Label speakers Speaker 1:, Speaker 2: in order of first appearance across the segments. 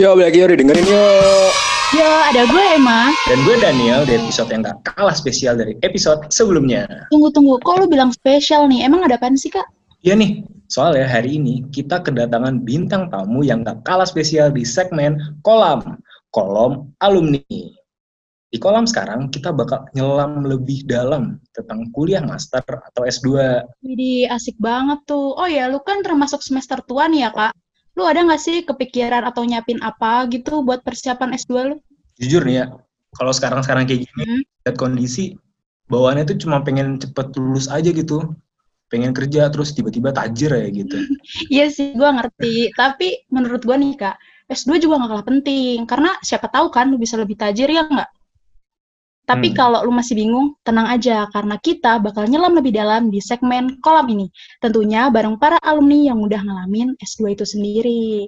Speaker 1: Yo, balik yuk, dengerin yuk.
Speaker 2: Yo, ada gue Emma.
Speaker 1: Dan gue Daniel di episode yang gak kalah spesial dari episode sebelumnya.
Speaker 2: Tunggu, tunggu. Kok lu bilang spesial nih? Emang ada apaan sih, Kak?
Speaker 1: Iya nih, soalnya hari ini kita kedatangan bintang tamu yang gak kalah spesial di segmen kolam. Kolom alumni. Di kolam sekarang kita bakal nyelam lebih dalam tentang kuliah master atau S2.
Speaker 2: Widih, asik banget tuh. Oh ya, lu kan termasuk semester tua nih ya, Kak? Lu ada nggak sih kepikiran atau nyiapin apa gitu buat persiapan S2 lu?
Speaker 1: Jujur nih ya, kalau sekarang-sekarang kayak gini,
Speaker 2: Hmm.
Speaker 1: lihat kondisi, bawaannya tuh cuma pengen cepet lulus aja gitu. Pengen kerja terus tiba-tiba tajir ya gitu.
Speaker 2: Iya sih, gue ngerti. Tapi menurut gue nih, Kak, S2 juga nggak kalah penting. Karena siapa tahu kan lu bisa lebih tajir ya nggak? Tapi
Speaker 1: Hmm.
Speaker 2: kalau lu masih bingung, tenang aja. Karena kita bakal nyelam lebih dalam di segmen kolam ini. Tentunya bareng para alumni yang udah ngalamin S2 itu sendiri.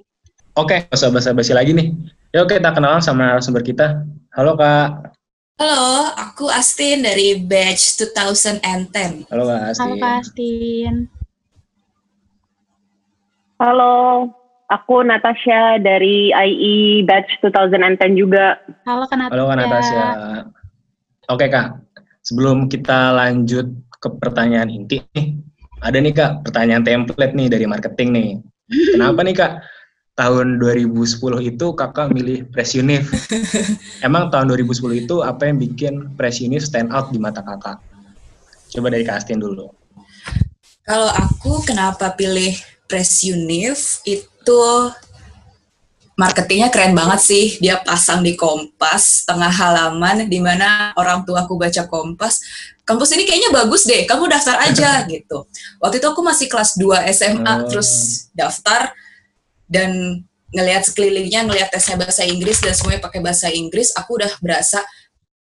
Speaker 1: Oke, gak usah basa-basi lagi nih. Yuk kita kenalan sama narasumber kita. Halo Kak.
Speaker 3: Halo, aku Astin dari batch 2010.
Speaker 1: Halo Kak Asti.
Speaker 2: Halo Kak Astin.
Speaker 4: Halo, aku Natasha dari IE Batch 2010 juga.
Speaker 2: Halo Kak Natasha.
Speaker 1: Halo Kak Natasha. Oke Kak, sebelum kita lanjut ke pertanyaan inti nih, ada nih Kak pertanyaan template nih dari marketing nih. Kenapa nih Kak tahun 2010 itu kakak milih Press Unif? Emang tahun 2010 itu apa yang bikin Press Unif stand out di mata kakak? Coba dari Kak Astin dulu.
Speaker 3: Kalau aku kenapa pilih Press Unif itu marketingnya keren banget sih. Dia pasang di Kompas tengah halaman di mana orang tua aku baca Kompas. Kampus ini kayaknya bagus deh, kamu daftar aja gitu. Waktu itu aku masih kelas 2 SMA
Speaker 1: Oh.
Speaker 3: terus daftar dan ngelihat sekelilingnya, ngelihat tesnya bahasa Inggris dan semuanya pakai bahasa Inggris, aku udah berasa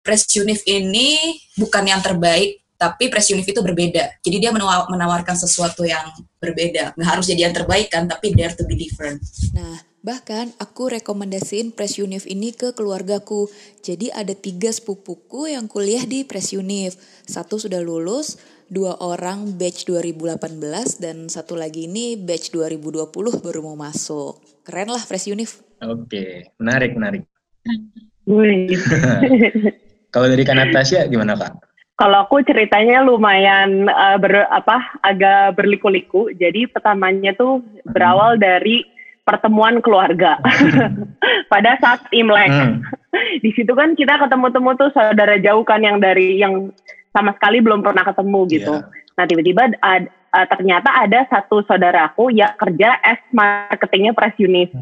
Speaker 3: Press Unif ini bukan yang terbaik, tapi Press Unif itu berbeda. Jadi dia menawa- menawarkan sesuatu yang berbeda. Nggak harus jadi yang terbaik kan, tapi dare to be different.
Speaker 5: Nah, bahkan aku rekomendasiin Press Unif ini ke keluargaku. Jadi ada tiga sepupuku yang kuliah di Press Unif. Satu sudah lulus, dua orang batch 2018, dan satu lagi ini batch 2020 baru mau masuk. Keren lah Press Unif.
Speaker 1: Oke, menarik, menarik.
Speaker 4: Wih.
Speaker 1: Kalau dari Kak Natasha gimana Kak?
Speaker 4: Kalau aku ceritanya lumayan eh, ber, apa agak berliku-liku. Jadi pertamanya tuh berawal dari pertemuan keluarga pada saat Imlek.
Speaker 1: Hmm.
Speaker 4: Di situ kan kita ketemu-temu tuh saudara jauh kan yang dari yang sama sekali belum pernah ketemu gitu.
Speaker 1: Iya.
Speaker 4: Nah tiba-tiba ad- eh, ternyata ada satu saudaraku yang kerja as marketingnya Press Unif.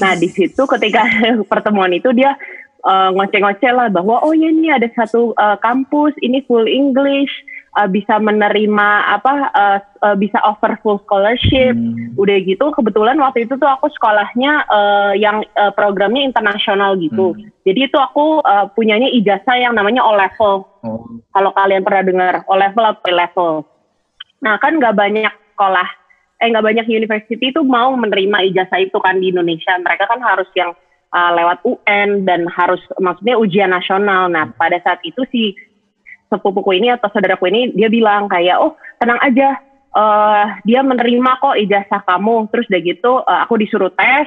Speaker 4: Nah di situ ketika pertemuan itu dia eh, ngoceh-ngoceh lah bahwa oh ya ini ada satu eh, kampus ini full English eh, bisa menerima apa eh, eh, bisa offer full scholarship.
Speaker 1: Hmm.
Speaker 4: Udah gitu kebetulan waktu itu tuh aku sekolahnya eh, yang eh, programnya internasional gitu.
Speaker 1: Hmm.
Speaker 4: Jadi itu aku eh, punyanya ijazah yang namanya O level
Speaker 1: Oh,
Speaker 4: kalau kalian pernah dengar O level atau level. Nah kan nggak banyak sekolah, eh nggak banyak university itu mau menerima ijazah itu kan di Indonesia. Mereka kan harus yang uh, lewat UN dan harus maksudnya ujian nasional. Nah pada saat itu si sepupuku ini atau saudaraku ini dia bilang kayak oh tenang aja, eh dia menerima kok ijazah kamu. Terus udah gitu eh, aku disuruh tes,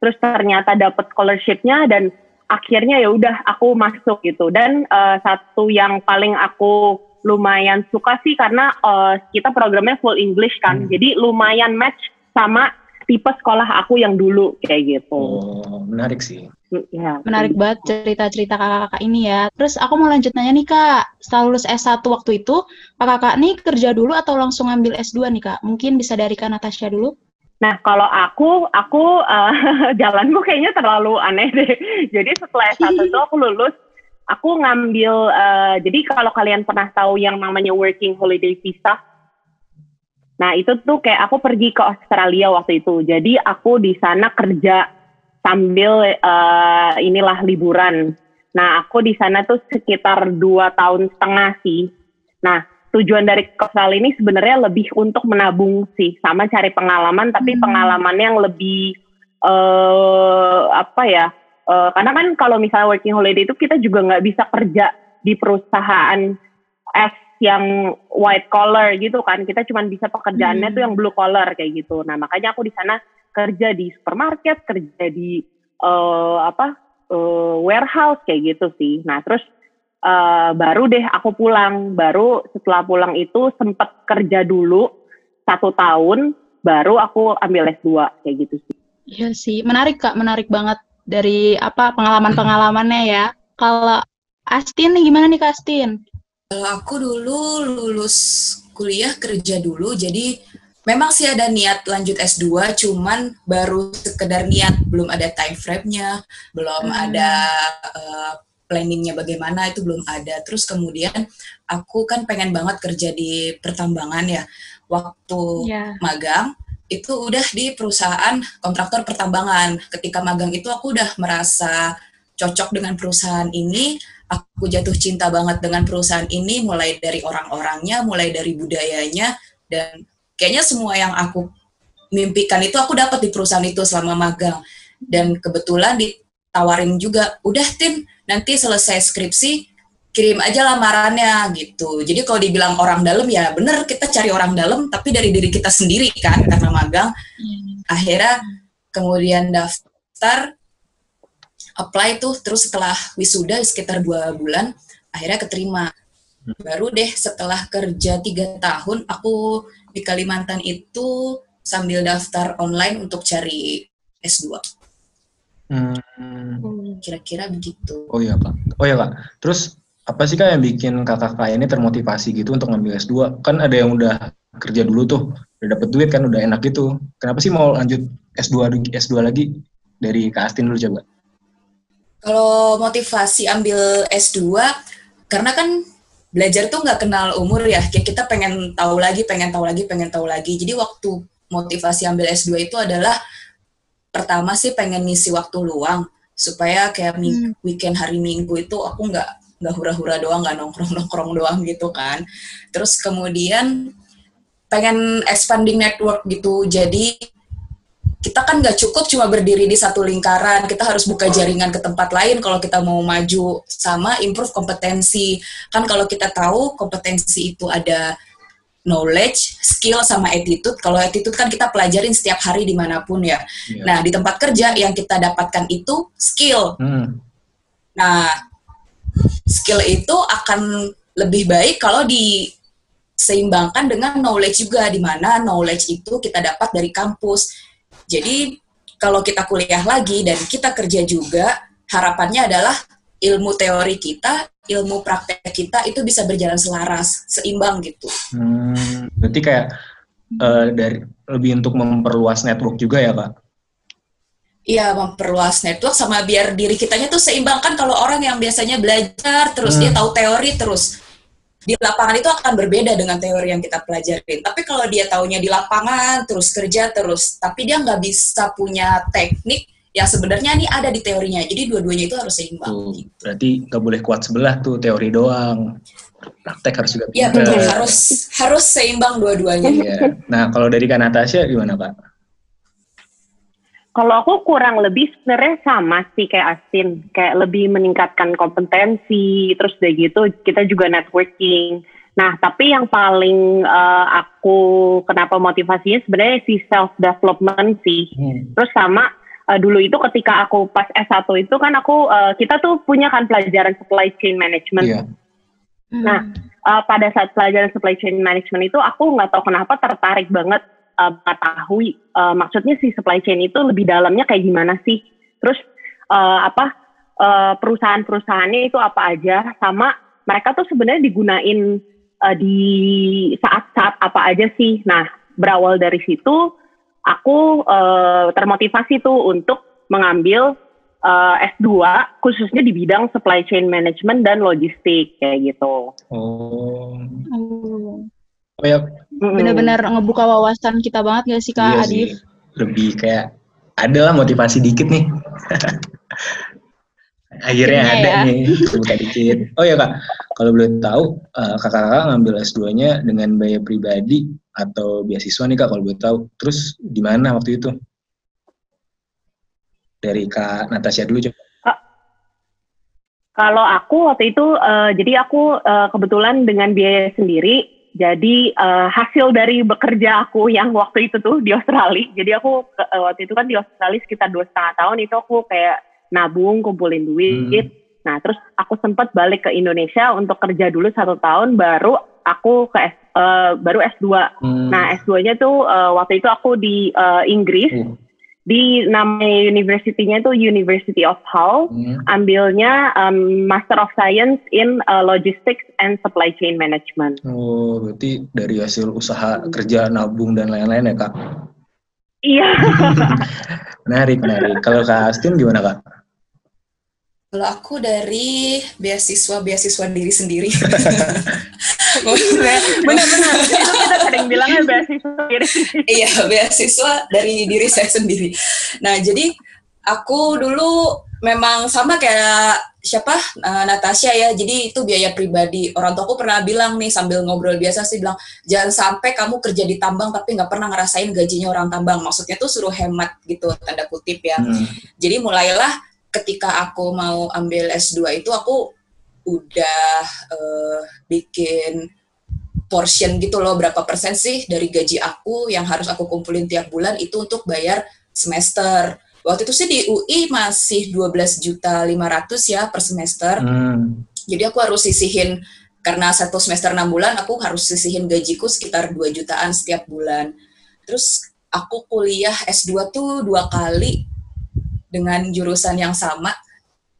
Speaker 4: terus ternyata dapat scholarshipnya dan akhirnya ya udah aku masuk gitu dan eh, satu yang paling aku lumayan suka sih karena eh, kita programnya full English kan
Speaker 1: Hmm.
Speaker 4: jadi lumayan match sama tipe sekolah aku yang dulu kayak gitu
Speaker 1: oh, menarik sih.
Speaker 4: Ya
Speaker 2: Menarik banget cerita-cerita kakak-kakak ini ya. Terus aku mau lanjut nanya nih kak, setelah lulus S1 waktu itu, kakak-kakak nih kerja dulu atau langsung ngambil S2 nih kak? Mungkin bisa dari kak Natasha dulu?
Speaker 4: Nah, kalau aku, aku eh, jalanku kayaknya terlalu aneh deh. Jadi setelah S1 itu aku lulus, aku ngambil, eh, jadi kalau kalian pernah tahu yang namanya working holiday visa, nah itu tuh kayak aku pergi ke Australia waktu itu. Jadi aku di sana kerja sambil eh, inilah liburan. Nah, aku di sana tuh sekitar dua tahun setengah sih. Nah, tujuan dari Australia ini sebenarnya lebih untuk menabung sih, sama cari pengalaman, tapi
Speaker 2: Hmm.
Speaker 4: pengalaman yang lebih eh apa ya? eh, karena kan kalau misalnya working holiday itu kita juga nggak bisa kerja di perusahaan as yang white collar gitu kan. Kita cuma bisa pekerjaannya
Speaker 2: Hmm.
Speaker 4: tuh yang blue collar kayak gitu. Nah, makanya aku di sana kerja di supermarket, kerja di eh, apa eh, warehouse kayak gitu sih. Nah terus eh, baru deh aku pulang. Baru setelah pulang itu sempet kerja dulu satu tahun. Baru aku ambil S2 kayak gitu sih.
Speaker 2: Iya sih, menarik Kak, menarik banget dari apa pengalaman-pengalamannya ya. Kalau Astin nih gimana nih Kak Astin?
Speaker 3: Kalau aku dulu lulus kuliah kerja dulu, jadi memang sih ada niat lanjut S2, cuman baru sekedar niat, belum ada time frame-nya, belum
Speaker 2: Hmm.
Speaker 3: ada uh, planningnya bagaimana, itu belum ada. Terus kemudian aku kan pengen banget kerja di pertambangan ya. Waktu
Speaker 2: Iya.
Speaker 3: magang itu udah di perusahaan kontraktor pertambangan. Ketika magang itu aku udah merasa cocok dengan perusahaan ini, aku jatuh cinta banget dengan perusahaan ini mulai dari orang-orangnya, mulai dari budayanya dan kayaknya semua yang aku mimpikan itu aku dapat di perusahaan itu selama magang. Dan kebetulan ditawarin juga, udah Tin, nanti selesai skripsi kirim aja lamarannya gitu. Jadi kalau dibilang orang dalam ya bener kita cari orang dalam tapi dari diri kita sendiri kan karena magang. Akhirnya kemudian daftar apply tuh terus setelah wisuda sekitar dua bulan akhirnya keterima. Baru deh setelah kerja tiga tahun aku di Kalimantan itu sambil daftar online untuk cari S2.
Speaker 1: Hmm.
Speaker 3: Kira-kira begitu.
Speaker 1: Oh iya kak. Oh iya kak. Terus apa sih kak yang bikin kakak-kakak ini termotivasi gitu untuk ngambil S2? Kan ada yang udah kerja dulu tuh, udah dapet duit kan, udah enak gitu. Kenapa sih mau lanjut S2 S2 lagi? Dari Kak Astin dulu coba.
Speaker 3: Kalau motivasi ambil S2, karena kan belajar tuh nggak kenal umur ya, kayak kita pengen tahu lagi, pengen tahu lagi, pengen tahu lagi. Jadi waktu motivasi ambil S2 itu adalah pertama sih pengen ngisi waktu luang supaya kayak ming- weekend hari Minggu itu aku nggak nggak hura-hura doang, nggak nongkrong-nongkrong doang gitu kan. Terus kemudian pengen expanding network gitu, jadi kita kan nggak cukup cuma berdiri di satu lingkaran, kita harus buka jaringan ke tempat lain kalau kita mau maju sama improve kompetensi. Kan kalau kita tahu kompetensi itu ada knowledge, skill, sama attitude. Kalau attitude kan kita pelajarin setiap hari di mana pun ya.
Speaker 1: Iya.
Speaker 3: Nah, di tempat kerja yang kita dapatkan itu skill.
Speaker 1: Hmm.
Speaker 3: Nah, skill itu akan lebih baik kalau diseimbangkan dengan knowledge juga, di mana knowledge itu kita dapat dari kampus. Jadi, kalau kita kuliah lagi dan kita kerja juga, harapannya adalah ilmu teori kita, ilmu praktek kita itu bisa berjalan selaras, seimbang gitu.
Speaker 1: Hmm. Berarti kayak eh, dari lebih untuk memperluas network juga ya kak?
Speaker 3: Iya, memperluas network sama biar diri kitanya tuh seimbang kan kalau orang yang biasanya belajar terus dia
Speaker 1: Hmm.
Speaker 3: tahu teori terus di lapangan itu akan berbeda dengan teori yang kita pelajarin. Tapi kalau dia taunya di lapangan terus kerja terus, tapi dia nggak bisa punya teknik yang sebenarnya ini ada di teorinya. Jadi dua-duanya itu harus seimbang.
Speaker 1: Tuh,
Speaker 3: gitu.
Speaker 1: berarti nggak boleh kuat sebelah tuh teori doang. Praktek harus juga
Speaker 3: Iya betul harus harus seimbang dua-duanya.
Speaker 1: Iya. Nah kalau dari Kak Natasha gimana kak?
Speaker 4: Kalau aku kurang lebih sebenarnya sama sih kayak Astin, kayak lebih meningkatkan kompetensi, terus udah gitu kita juga networking. Nah, tapi yang paling eh, aku kenapa motivasinya sebenarnya si self development sih. Terus sama eh, dulu itu ketika aku pas S1 itu kan aku eh, kita tuh punya kan pelajaran supply chain management.
Speaker 1: Iya.
Speaker 4: Nah, uh, pada saat pelajaran supply chain management itu aku nggak tahu kenapa tertarik banget uh, mengetahui uh, maksudnya si supply chain itu lebih dalamnya kayak gimana sih terus uh, apa uh, perusahaan-perusahaannya itu apa aja sama mereka tuh sebenarnya digunain uh, di saat-saat apa aja sih nah berawal dari situ aku uh, termotivasi tuh untuk mengambil uh, S2 khususnya di bidang supply chain management dan logistik kayak gitu.
Speaker 1: Oh.
Speaker 2: Oh.
Speaker 1: Oh ya,
Speaker 4: Mm-mm.
Speaker 2: Bener-bener ngebuka wawasan kita banget gak sih Kak
Speaker 1: iya
Speaker 2: Adif?
Speaker 1: sih. Lebih kayak ada lah motivasi dikit nih. Akhirnya
Speaker 2: Akhirnya
Speaker 1: ada
Speaker 2: ya.
Speaker 1: nih, buka dikit. Oh ya kak, kalau boleh tahu eh, kakak-kakak ngambil S2-nya dengan biaya pribadi atau beasiswa nih kak kalau boleh tahu. Terus di mana waktu itu? Dari kak Natasha dulu coba.
Speaker 4: Kalau aku waktu itu, eh, jadi aku eh, kebetulan dengan biaya sendiri, Jadi uh, hasil dari bekerja aku yang waktu itu tuh di Australia. Jadi aku uh, waktu itu kan di Australia sekitar dua setengah tahun itu aku kayak nabung, kumpulin duit. Hmm. Nah terus aku sempat balik ke Indonesia untuk kerja dulu satu tahun, baru aku ke S, uh, baru S2. Hmm. Nah S2-nya tuh uh, waktu itu aku di uh, Inggris. Hmm di nama universitinya itu University of Hull, hmm. ambilnya um, Master of Science in uh, Logistics and Supply Chain Management.
Speaker 1: Oh, berarti dari hasil usaha kerja nabung dan lain-lain ya kak?
Speaker 4: Iya.
Speaker 1: menarik, menarik. Kalau kak Astin gimana kak?
Speaker 3: Kalau aku dari beasiswa beasiswa diri sendiri.
Speaker 4: Benar-benar itu kita sering bilangnya beasiswa diri.
Speaker 3: iya beasiswa dari diri saya sendiri. Nah jadi aku dulu memang sama kayak siapa uh, Natasha ya. Jadi itu biaya pribadi. Orang tua aku pernah bilang nih sambil ngobrol biasa sih bilang jangan sampai kamu kerja di tambang tapi nggak pernah ngerasain gajinya orang tambang. Maksudnya tuh suruh hemat gitu tanda kutip ya. Hmm. Jadi mulailah ketika aku mau ambil S2 itu aku udah uh, bikin portion gitu loh berapa persen sih dari gaji aku yang harus aku kumpulin tiap bulan itu untuk bayar semester. Waktu itu sih di UI masih 12 juta 500 ya per semester. Hmm. Jadi aku harus sisihin karena satu semester 6 bulan aku harus sisihin gajiku sekitar 2 jutaan setiap bulan. Terus aku kuliah S2 tuh dua kali dengan jurusan yang sama.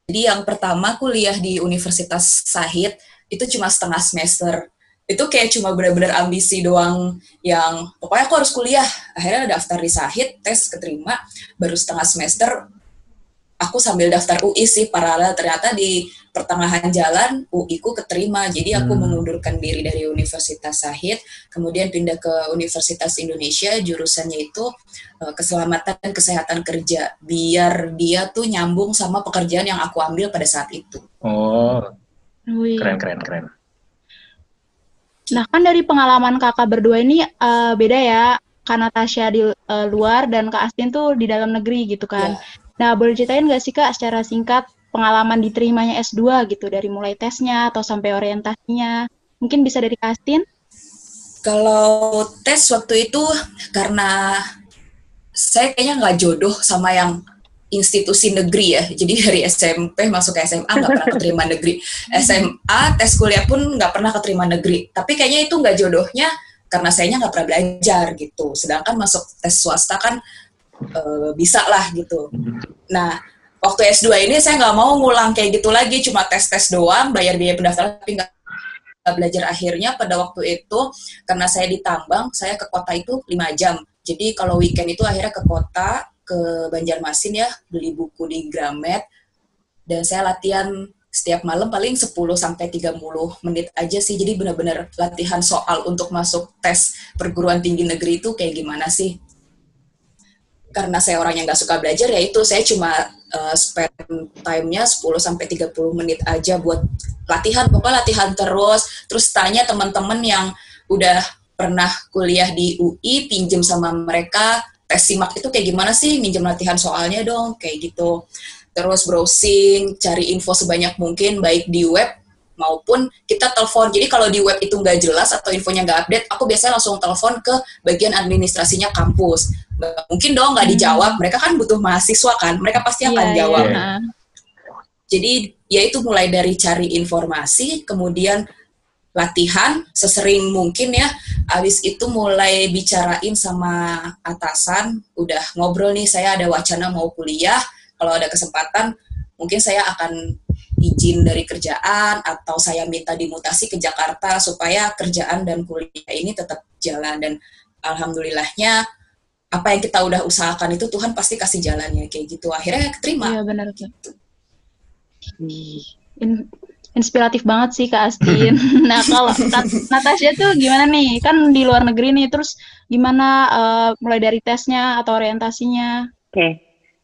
Speaker 3: Jadi yang pertama kuliah di Universitas Sahid itu cuma setengah semester. Itu kayak cuma benar-benar ambisi doang yang pokoknya aku harus kuliah. Akhirnya daftar di Sahid, tes keterima, baru setengah semester aku sambil daftar UI sih paralel. Ternyata di pertengahan jalan UI ku keterima. Jadi aku hmm. mengundurkan diri dari Universitas Sahid kemudian pindah ke Universitas Indonesia. Jurusannya itu uh, keselamatan dan kesehatan kerja. Biar dia tuh nyambung sama pekerjaan yang aku ambil pada saat itu.
Speaker 1: Oh. Keren keren keren.
Speaker 2: Nah kan dari pengalaman kakak berdua ini uh, beda ya. Kak Natasha di uh, luar dan Kak Astin tuh di dalam negeri gitu kan. Yeah. Nah, boleh ceritain nggak sih Kak secara singkat pengalaman diterimanya S2 gitu dari mulai tesnya atau sampai orientasinya? Mungkin bisa dari Kastin?
Speaker 3: Kalau tes waktu itu karena saya kayaknya nggak jodoh sama yang institusi negeri ya. Jadi dari SMP masuk ke SMA nggak pernah keterima negeri. SMA tes kuliah pun nggak pernah keterima negeri. Tapi kayaknya itu nggak jodohnya karena sayanya nggak pernah belajar gitu. Sedangkan masuk tes swasta kan uh, bisa lah gitu. Nah, waktu S2 ini saya nggak mau ngulang kayak gitu lagi, cuma tes-tes doang, bayar biaya pendaftaran, tapi nggak belajar akhirnya pada waktu itu karena saya ditambang saya ke kota itu lima jam. Jadi kalau weekend itu akhirnya ke kota ke Banjarmasin ya beli buku di Gramet dan saya latihan setiap malam paling 10 sampai 30 menit aja sih. Jadi benar-benar latihan soal untuk masuk tes perguruan tinggi negeri itu kayak gimana sih karena saya orang yang nggak suka belajar ya itu saya cuma uh, spend time-nya 10 sampai 30 menit aja buat latihan. Pokoknya latihan terus. Terus tanya teman-teman yang udah pernah kuliah di UI pinjem sama mereka tes simak itu kayak gimana sih? Minjem latihan soalnya dong kayak gitu. Terus browsing cari info sebanyak mungkin baik di web maupun kita telepon. Jadi kalau di web itu nggak jelas atau infonya nggak update, aku biasanya langsung telepon ke bagian administrasinya kampus. Mungkin dong nggak hmm. dijawab, mereka kan butuh mahasiswa kan, mereka pasti akan yeah, jawab. Yeah. Jadi ya itu mulai dari cari informasi, kemudian latihan sesering mungkin ya. Abis itu mulai bicarain sama atasan, udah ngobrol nih saya ada wacana mau kuliah, kalau ada kesempatan mungkin saya akan izin dari kerjaan atau saya minta dimutasi ke Jakarta supaya kerjaan dan kuliah ini tetap jalan dan alhamdulillahnya apa yang kita udah usahakan itu Tuhan pasti kasih jalannya kayak gitu akhirnya keterima.
Speaker 2: Iya benar gitu. In, inspiratif banget sih Kak Astin. nah kalau Nat Natasha tuh gimana nih? Kan di luar negeri nih, terus gimana uh, mulai dari tesnya atau orientasinya?
Speaker 4: Oke, okay.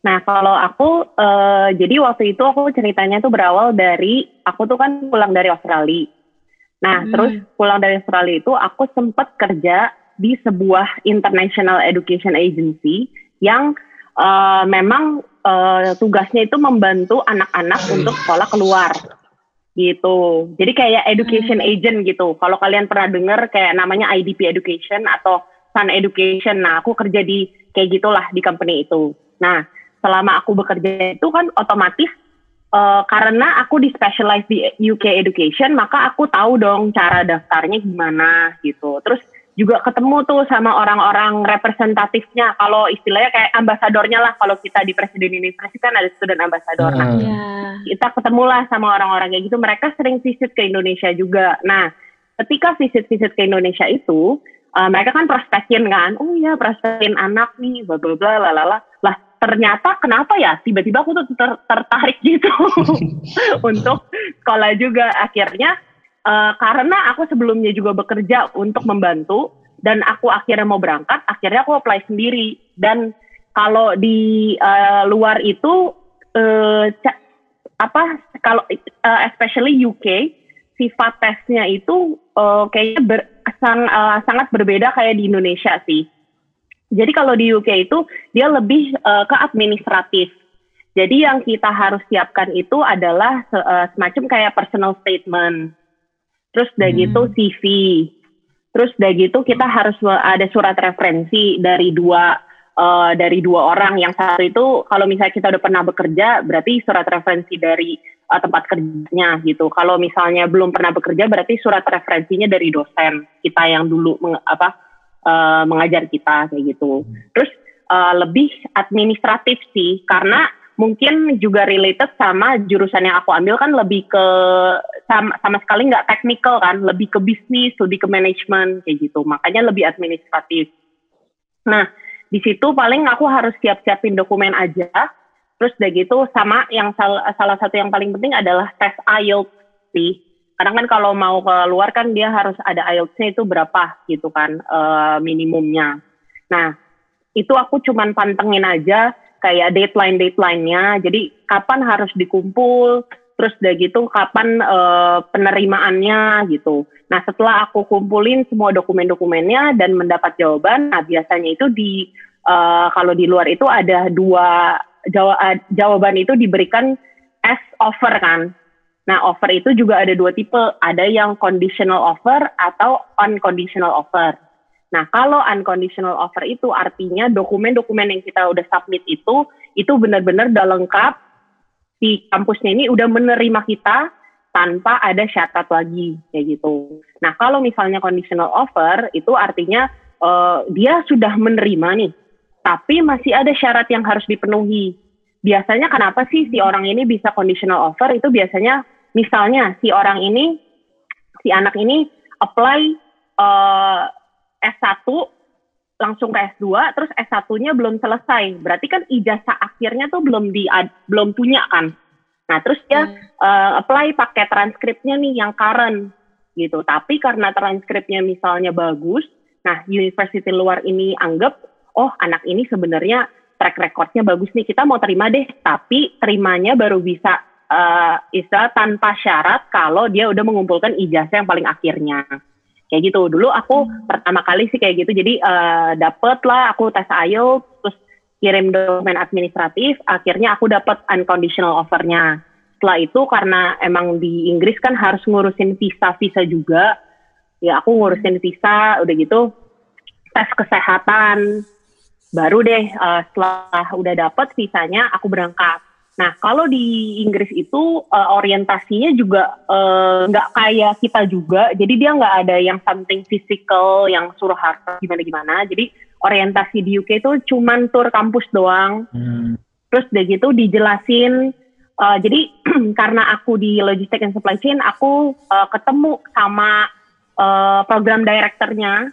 Speaker 4: Nah, kalau aku, uh, jadi waktu itu aku ceritanya tuh berawal dari, aku tuh kan pulang dari Australia. Nah, hmm. terus pulang dari Australia itu aku sempat kerja di sebuah international education agency yang uh, memang uh, tugasnya itu membantu anak-anak untuk sekolah keluar. gitu. Jadi kayak education agent gitu. Kalau kalian pernah dengar kayak namanya IDP Education atau Sun Education. Nah, aku kerja di kayak gitulah di company itu. Nah, selama aku bekerja itu kan otomatis uh, karena aku di specialize di UK Education, maka aku tahu dong cara daftarnya gimana gitu. Terus juga ketemu tuh sama orang-orang representatifnya. Kalau istilahnya kayak ambasadornya lah. Kalau kita di Presiden University kan ada student ambassador. Nah,
Speaker 2: Iya.
Speaker 4: kita ketemulah sama orang-orang kayak gitu. Mereka sering visit ke Indonesia juga. Nah, ketika visit-visit ke Indonesia itu, uh, mereka kan prospekin kan. Oh iya, prospekin anak nih, bla bla bla, lalala. Lah, ternyata kenapa ya? Tiba-tiba aku tuh ter- tertarik gitu untuk sekolah juga. Akhirnya uh, karena aku sebelumnya juga bekerja untuk membantu dan aku akhirnya mau berangkat, akhirnya aku apply sendiri. Dan kalau di uh, luar itu uh, apa kalau uh, especially UK sifat tesnya itu uh, kayaknya ber, sang, uh, sangat berbeda kayak di Indonesia sih. Jadi kalau di UK itu dia lebih uh, ke administratif. Jadi yang kita harus siapkan itu adalah uh, semacam kayak personal statement. Terus udah
Speaker 1: Hmm.
Speaker 4: gitu CV. Terus udah gitu kita harus uh, ada surat referensi dari dua uh, dari dua orang. Yang satu itu kalau misalnya kita udah pernah bekerja berarti surat referensi dari uh, tempat kerjanya gitu. Kalau misalnya belum pernah bekerja berarti surat referensinya dari dosen kita yang dulu meng- apa uh, mengajar kita kayak gitu. Terus uh, lebih administratif sih karena mungkin juga related sama jurusan yang aku ambil kan lebih ke sama, sama sekali nggak technical kan, lebih ke bisnis, lebih ke manajemen kayak gitu. Makanya lebih administratif. Nah, di situ paling aku harus siap-siapin dokumen aja. Terus udah gitu sama yang sal salah satu yang paling penting adalah tes IELTS sih. Kadang kan kalau mau keluar kan dia harus ada IELTS-nya itu berapa gitu kan eh, minimumnya. Nah, itu aku cuman pantengin aja kayak deadline deadline-nya. Jadi kapan harus dikumpul, terus udah gitu kapan eh, penerimaannya gitu. Nah setelah aku kumpulin semua dokumen-dokumennya dan mendapat jawaban, nah biasanya itu di eh, kalau di luar itu ada dua jawa- jawaban itu diberikan as offer kan. Nah offer itu juga ada dua tipe, ada yang conditional offer atau unconditional offer. Nah, kalau unconditional offer itu artinya dokumen-dokumen yang kita udah submit itu, itu benar-benar udah lengkap, si kampusnya ini udah menerima kita tanpa ada syarat lagi, kayak gitu. Nah, kalau misalnya conditional offer, itu artinya eh, dia sudah menerima nih, tapi masih ada syarat yang harus dipenuhi. Biasanya kenapa sih si orang ini bisa conditional offer, itu biasanya misalnya si orang ini, si anak ini apply eh, S1 langsung ke S2 terus S1-nya belum selesai. Berarti kan ijazah akhirnya tuh belum di belum punya kan. Nah, terus dia eh, apply pakai transkripnya nih yang current gitu. Tapi karena transkripnya misalnya bagus, nah university luar ini anggap oh anak ini sebenarnya track recordnya bagus nih, kita mau terima deh. Tapi terimanya baru bisa eh istilah tanpa syarat kalau dia udah mengumpulkan ijazah yang paling akhirnya. Kayak gitu. Dulu aku pertama kali sih kayak gitu. Jadi eh, dapet lah aku tes IELTS terus kirim dokumen administratif. Akhirnya aku dapat unconditional offernya. Setelah itu karena emang di Inggris kan harus ngurusin visa visa juga. Ya aku ngurusin visa udah gitu. Tes kesehatan baru deh eh, setelah udah dapet visanya aku berangkat Nah, kalau di Inggris itu uh, orientasinya juga uh, nggak kayak kita juga. Jadi dia nggak ada yang something physical yang suruh harus gimana-gimana. Jadi orientasi di UK itu cuman tur kampus doang.
Speaker 1: Hmm.
Speaker 4: Terus udah gitu dijelasin. uh, jadi karena aku di logistik and supply chain, aku uh, ketemu sama uh, program directornya.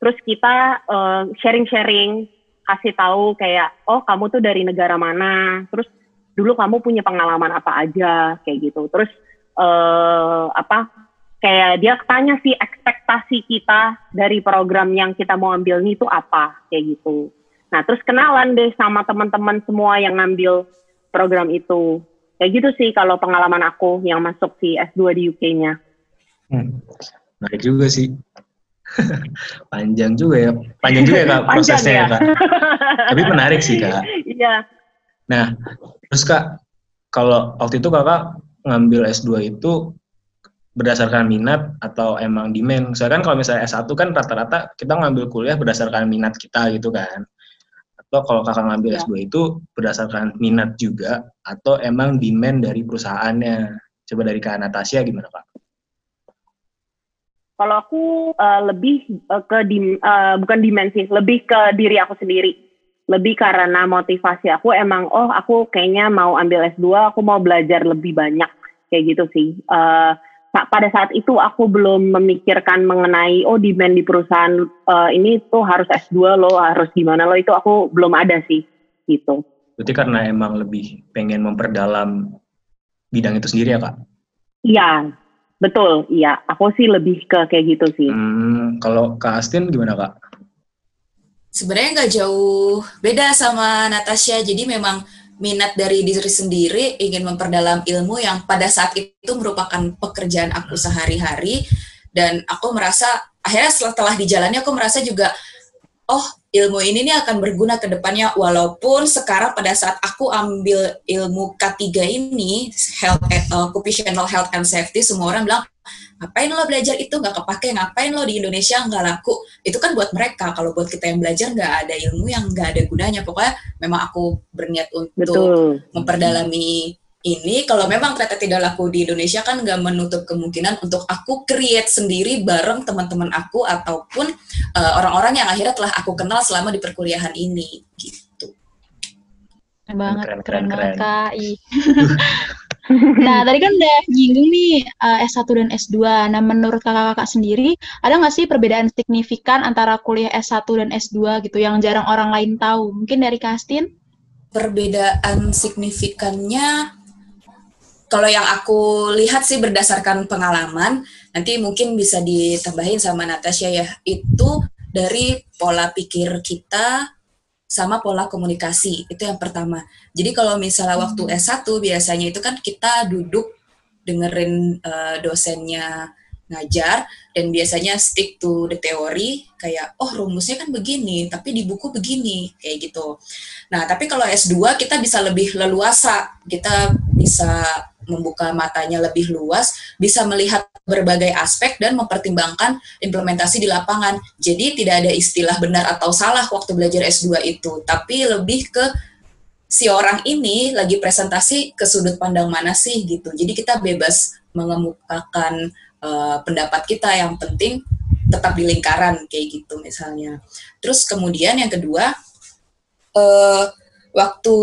Speaker 4: Terus kita uh, sharing-sharing, kasih tahu kayak, oh kamu tuh dari negara mana. Terus dulu kamu punya pengalaman apa aja kayak gitu terus eh apa kayak dia tanya sih ekspektasi kita dari program yang kita mau ambil ini itu apa kayak gitu nah terus kenalan deh sama teman-teman semua yang ngambil program itu kayak gitu sih kalau pengalaman aku yang masuk si S2 di UK-nya
Speaker 1: Hmm. Menarik juga sih. Panjang juga ya. Panjang juga ya kak prosesnya ya
Speaker 4: ya.
Speaker 1: kak. Tapi menarik sih kak.
Speaker 4: iya
Speaker 1: Nah, terus kak, kalau waktu itu kakak ngambil S2 itu berdasarkan minat atau emang demand? Soalnya kan kalau misalnya S1 kan rata-rata kita ngambil kuliah berdasarkan minat kita gitu kan. Atau kalau kakak ngambil
Speaker 4: Ya.
Speaker 1: S2 itu berdasarkan minat juga atau emang demand dari perusahaannya? Coba dari Kak Natasha gimana Kak?
Speaker 4: Kalau aku eh, lebih eh, ke dim, eh, bukan dimensi, lebih ke diri aku sendiri. Lebih karena motivasi aku emang oh aku kayaknya mau ambil S2, aku mau belajar lebih banyak kayak gitu sih. Sa- pada saat itu aku belum memikirkan mengenai oh demand di perusahaan eh, ini tuh harus S2 lo, harus gimana lo itu aku belum ada sih gitu.
Speaker 1: Berarti karena emang lebih pengen memperdalam bidang itu sendiri ya Kak?
Speaker 4: Iya, betul. Iya, aku sih lebih ke kayak gitu sih.
Speaker 1: Hmm, kalau Kak Astin gimana Kak?
Speaker 3: Sebenarnya nggak jauh beda sama Natasha. Jadi memang minat dari diri sendiri ingin memperdalam ilmu yang pada saat itu merupakan pekerjaan aku sehari-hari dan aku merasa akhirnya setelah dijalani aku merasa juga oh ilmu ini nih akan berguna ke depannya walaupun sekarang pada saat aku ambil ilmu K3 ini health uh, occupational health and safety semua orang bilang ngapain lo belajar itu? Nggak kepake ngapain lo di Indonesia? Nggak laku. Itu kan buat mereka. Kalau buat kita yang belajar nggak ada ilmu yang nggak ada gunanya. Pokoknya memang aku berniat untuk
Speaker 4: Betul.
Speaker 3: memperdalami ini kalau memang ternyata tidak laku di Indonesia kan nggak menutup kemungkinan untuk aku create sendiri bareng teman-teman aku ataupun uh, orang-orang yang akhirnya telah aku kenal selama di perkuliahan ini gitu.
Speaker 2: Keren banget,
Speaker 1: Keren,
Speaker 2: keren,
Speaker 1: keren,
Speaker 2: banget
Speaker 1: keren.
Speaker 2: Nah, tadi kan udah nyinggung nih eh, S1 dan S2. Nah, menurut kakak-kakak sendiri, ada nggak sih perbedaan signifikan antara kuliah S1 dan S2 gitu yang jarang orang lain tahu? Mungkin dari Kastin?
Speaker 3: Perbedaan signifikannya kalau yang aku lihat sih berdasarkan pengalaman, nanti mungkin bisa ditambahin sama Natasha ya, itu dari pola pikir kita sama pola komunikasi, itu yang pertama. Jadi kalau misalnya waktu S1 biasanya itu kan kita duduk dengerin eh, dosennya ngajar dan biasanya stick to the theory kayak oh rumusnya kan begini tapi di buku begini kayak gitu. Nah, tapi kalau S2 kita bisa lebih leluasa, kita bisa membuka matanya lebih luas, bisa melihat berbagai aspek dan mempertimbangkan implementasi di lapangan. Jadi tidak ada istilah benar atau salah waktu belajar S2 itu, tapi lebih ke si orang ini lagi presentasi ke sudut pandang mana sih gitu. Jadi kita bebas mengemukakan eh, pendapat kita yang penting tetap di lingkaran kayak gitu misalnya. Terus kemudian yang kedua eh, waktu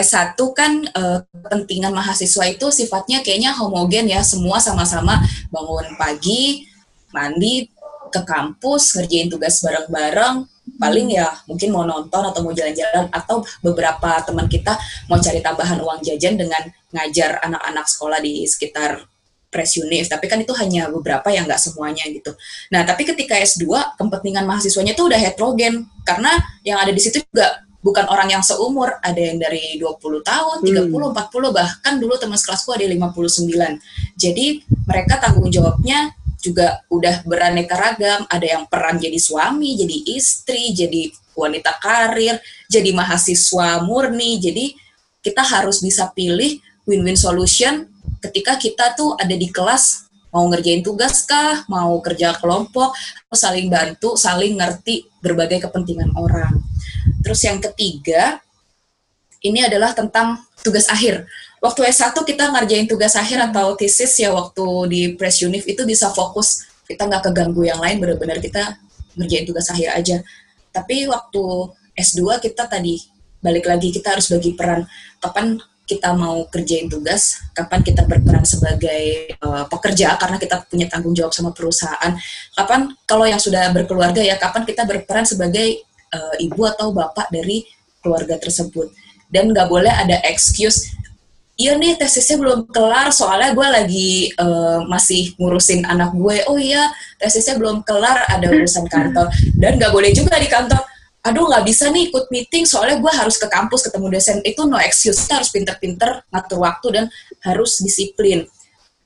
Speaker 3: S1 kan eh, kepentingan mahasiswa itu sifatnya kayaknya homogen ya, semua sama-sama bangun pagi, mandi, ke kampus, ngerjain tugas bareng-bareng, paling ya mungkin mau nonton atau mau jalan-jalan atau beberapa teman kita mau cari tambahan uang jajan dengan ngajar anak-anak sekolah di sekitar Press tapi kan itu hanya beberapa yang nggak semuanya gitu. Nah, tapi ketika S2, kepentingan mahasiswanya itu udah heterogen, karena yang ada di situ juga bukan orang yang seumur, ada yang dari 20 tahun, 30, 40, bahkan dulu teman sekelasku ada yang 59. Jadi mereka tanggung jawabnya juga udah beraneka ragam, ada yang peran jadi suami, jadi istri, jadi wanita karir, jadi mahasiswa murni, jadi kita harus bisa pilih win-win solution ketika kita tuh ada di kelas mau ngerjain tugas kah, mau kerja kelompok, saling bantu, saling ngerti berbagai kepentingan orang. Terus yang ketiga, ini adalah tentang tugas akhir. Waktu S1 kita ngerjain tugas akhir atau thesis ya waktu di Press Unif itu bisa fokus, kita nggak keganggu yang lain, benar-benar kita ngerjain tugas akhir aja. Tapi waktu S2 kita tadi balik lagi kita harus bagi peran kapan kita mau kerjain tugas, kapan kita berperan sebagai uh, pekerja karena kita punya tanggung jawab sama perusahaan, kapan kalau yang sudah berkeluarga ya kapan kita berperan sebagai uh, ibu atau bapak dari keluarga tersebut. Dan nggak boleh ada excuse iya nih tesisnya belum kelar soalnya gue lagi uh, masih ngurusin anak gue. Oh iya tesisnya belum kelar ada urusan kantor. Dan nggak boleh juga di kantor aduh nggak bisa nih ikut meeting soalnya gue harus ke kampus ketemu dosen. Itu no excuse harus pinter-pinter ngatur waktu dan harus disiplin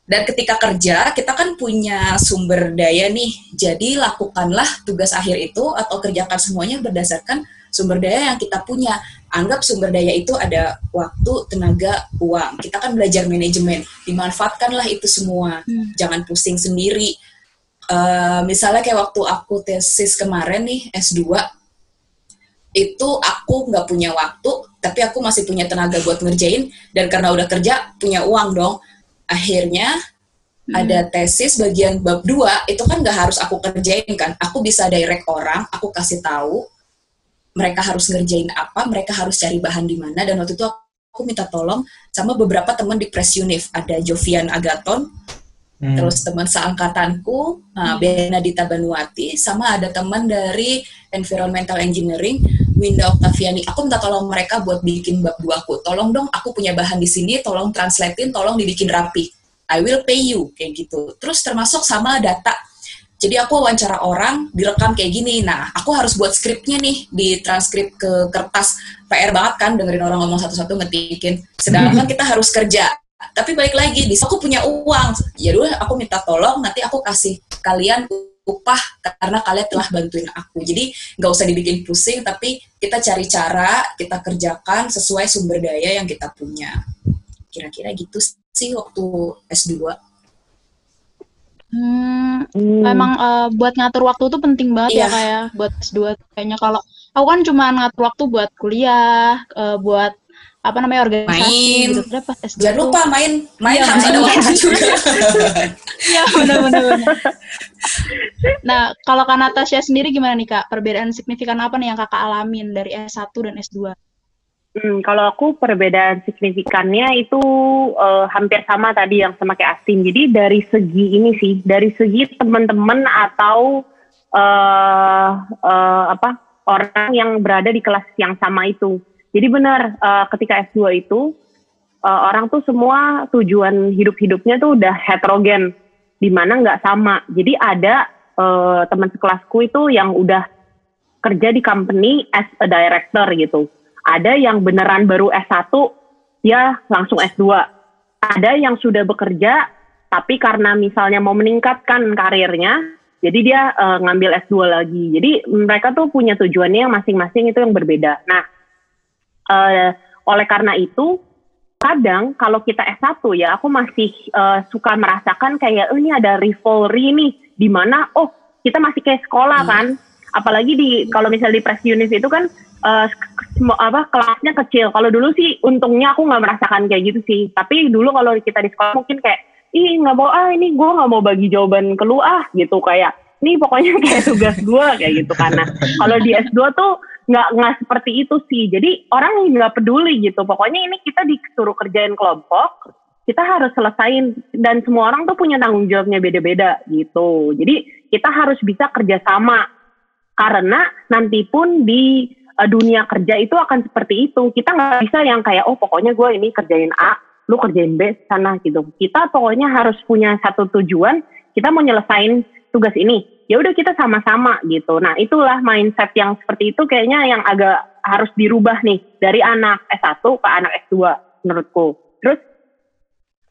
Speaker 3: dan ketika kerja kita kan punya sumber daya nih jadi lakukanlah tugas akhir itu atau kerjakan semuanya berdasarkan sumber daya yang kita punya. Anggap sumber daya itu ada waktu, tenaga, uang. Kita kan belajar manajemen, dimanfaatkanlah itu semua.
Speaker 2: Hmm.
Speaker 3: Jangan pusing sendiri. Eh, misalnya kayak waktu aku tesis kemarin nih S2, itu aku nggak punya waktu, tapi aku masih punya tenaga buat ngerjain, dan karena udah kerja, punya uang dong. Akhirnya
Speaker 2: Hmm.
Speaker 3: ada tesis bagian bab 2 itu kan nggak harus aku kerjain kan. Aku bisa direct orang aku kasih tahu mereka harus ngerjain apa mereka harus cari bahan di mana. Dan waktu itu aku minta tolong sama beberapa teman di Press Unif. Ada Jovian Agaton
Speaker 1: Hmm.
Speaker 3: terus teman seangkatanku nah, Benadita Banuati sama ada teman dari Environmental Engineering Winda Octaviani aku minta tolong mereka buat bikin bab 2 aku tolong dong aku punya bahan di sini tolong translatein tolong dibikin rapi I will pay you kayak gitu. Terus termasuk sama data. Jadi aku wawancara orang direkam kayak gini. Nah, aku harus buat skripnya nih di transkrip ke kertas. PR banget kan dengerin orang ngomong satu-satu ngetikin. Sedangkan kita harus kerja. Tapi balik lagi, di aku punya uang. Ya dulu aku minta tolong, nanti aku kasih kalian upah karena kalian telah bantuin aku. Jadi nggak usah dibikin pusing, tapi kita cari cara, kita kerjakan sesuai sumber daya yang kita punya. Kira-kira gitu sih waktu S2.
Speaker 2: Hmm,
Speaker 4: Hmm.
Speaker 2: emang eh, buat ngatur waktu tuh penting banget
Speaker 3: Iya.
Speaker 2: ya kayak buat S2 kayaknya kalau aku kan cuma ngatur waktu buat kuliah, eh, buat apa namanya organisasi
Speaker 3: Main.
Speaker 2: gitu. Terus pas S2
Speaker 3: Jangan
Speaker 2: tuh-
Speaker 3: lupa main, main
Speaker 2: Iya,
Speaker 3: harus
Speaker 2: main.
Speaker 3: ada waktu juga.
Speaker 2: Iya benar-benar. benar. Nah kalau Kak Natasha sendiri gimana nih Kak? Perbedaan signifikan apa nih yang Kakak alamin dari S1 dan S2?
Speaker 4: Hmm, kalau aku perbedaan signifikannya itu eh, hampir sama tadi yang sama kayak Asin. Jadi dari segi ini sih, dari segi teman-teman atau eh eh, apa orang yang berada di kelas yang sama itu. Jadi benar eh, ketika S2 itu eh, orang tuh semua tujuan hidup-hidupnya tuh udah heterogen, di mana nggak sama. Jadi ada eh, teman sekelasku itu yang udah kerja di company as a director gitu. Ada yang beneran baru S1 dia langsung S2 ada yang sudah bekerja tapi karena misalnya mau meningkatkan karirnya jadi dia eh, ngambil S2 lagi. Jadi mereka tuh punya tujuannya yang masing-masing itu yang berbeda. Nah eh, oleh karena itu kadang kalau kita S1 ya aku masih eh, suka merasakan kayak oh, ini ada rivalry nih di mana oh kita masih kayak sekolah
Speaker 3: Hmm.
Speaker 4: kan apalagi di kalau misalnya di press unit itu kan semo- apa kelasnya kecil. Kalau dulu sih untungnya aku nggak merasakan kayak gitu sih. Tapi dulu kalau kita di sekolah mungkin kayak ih nggak mau ah ini gue nggak mau bagi jawaban ke lu ah gitu kayak ini pokoknya kayak tugas gue kayak gitu karena kalau di S2 tuh nggak nggak seperti itu sih. Jadi orang nggak peduli gitu. Pokoknya ini kita disuruh kerjain kelompok, kita harus selesain dan semua orang tuh punya tanggung jawabnya beda-beda gitu. Jadi kita harus bisa kerjasama karena nanti pun di uh, dunia kerja itu akan seperti itu. Kita nggak bisa yang kayak oh pokoknya gue ini kerjain A, lu kerjain B sana gitu. Kita pokoknya harus punya satu tujuan. Kita mau nyelesain tugas ini. Ya udah kita sama-sama gitu. Nah itulah mindset yang seperti itu kayaknya yang agak harus dirubah nih dari anak S1 ke anak S2 menurutku. Terus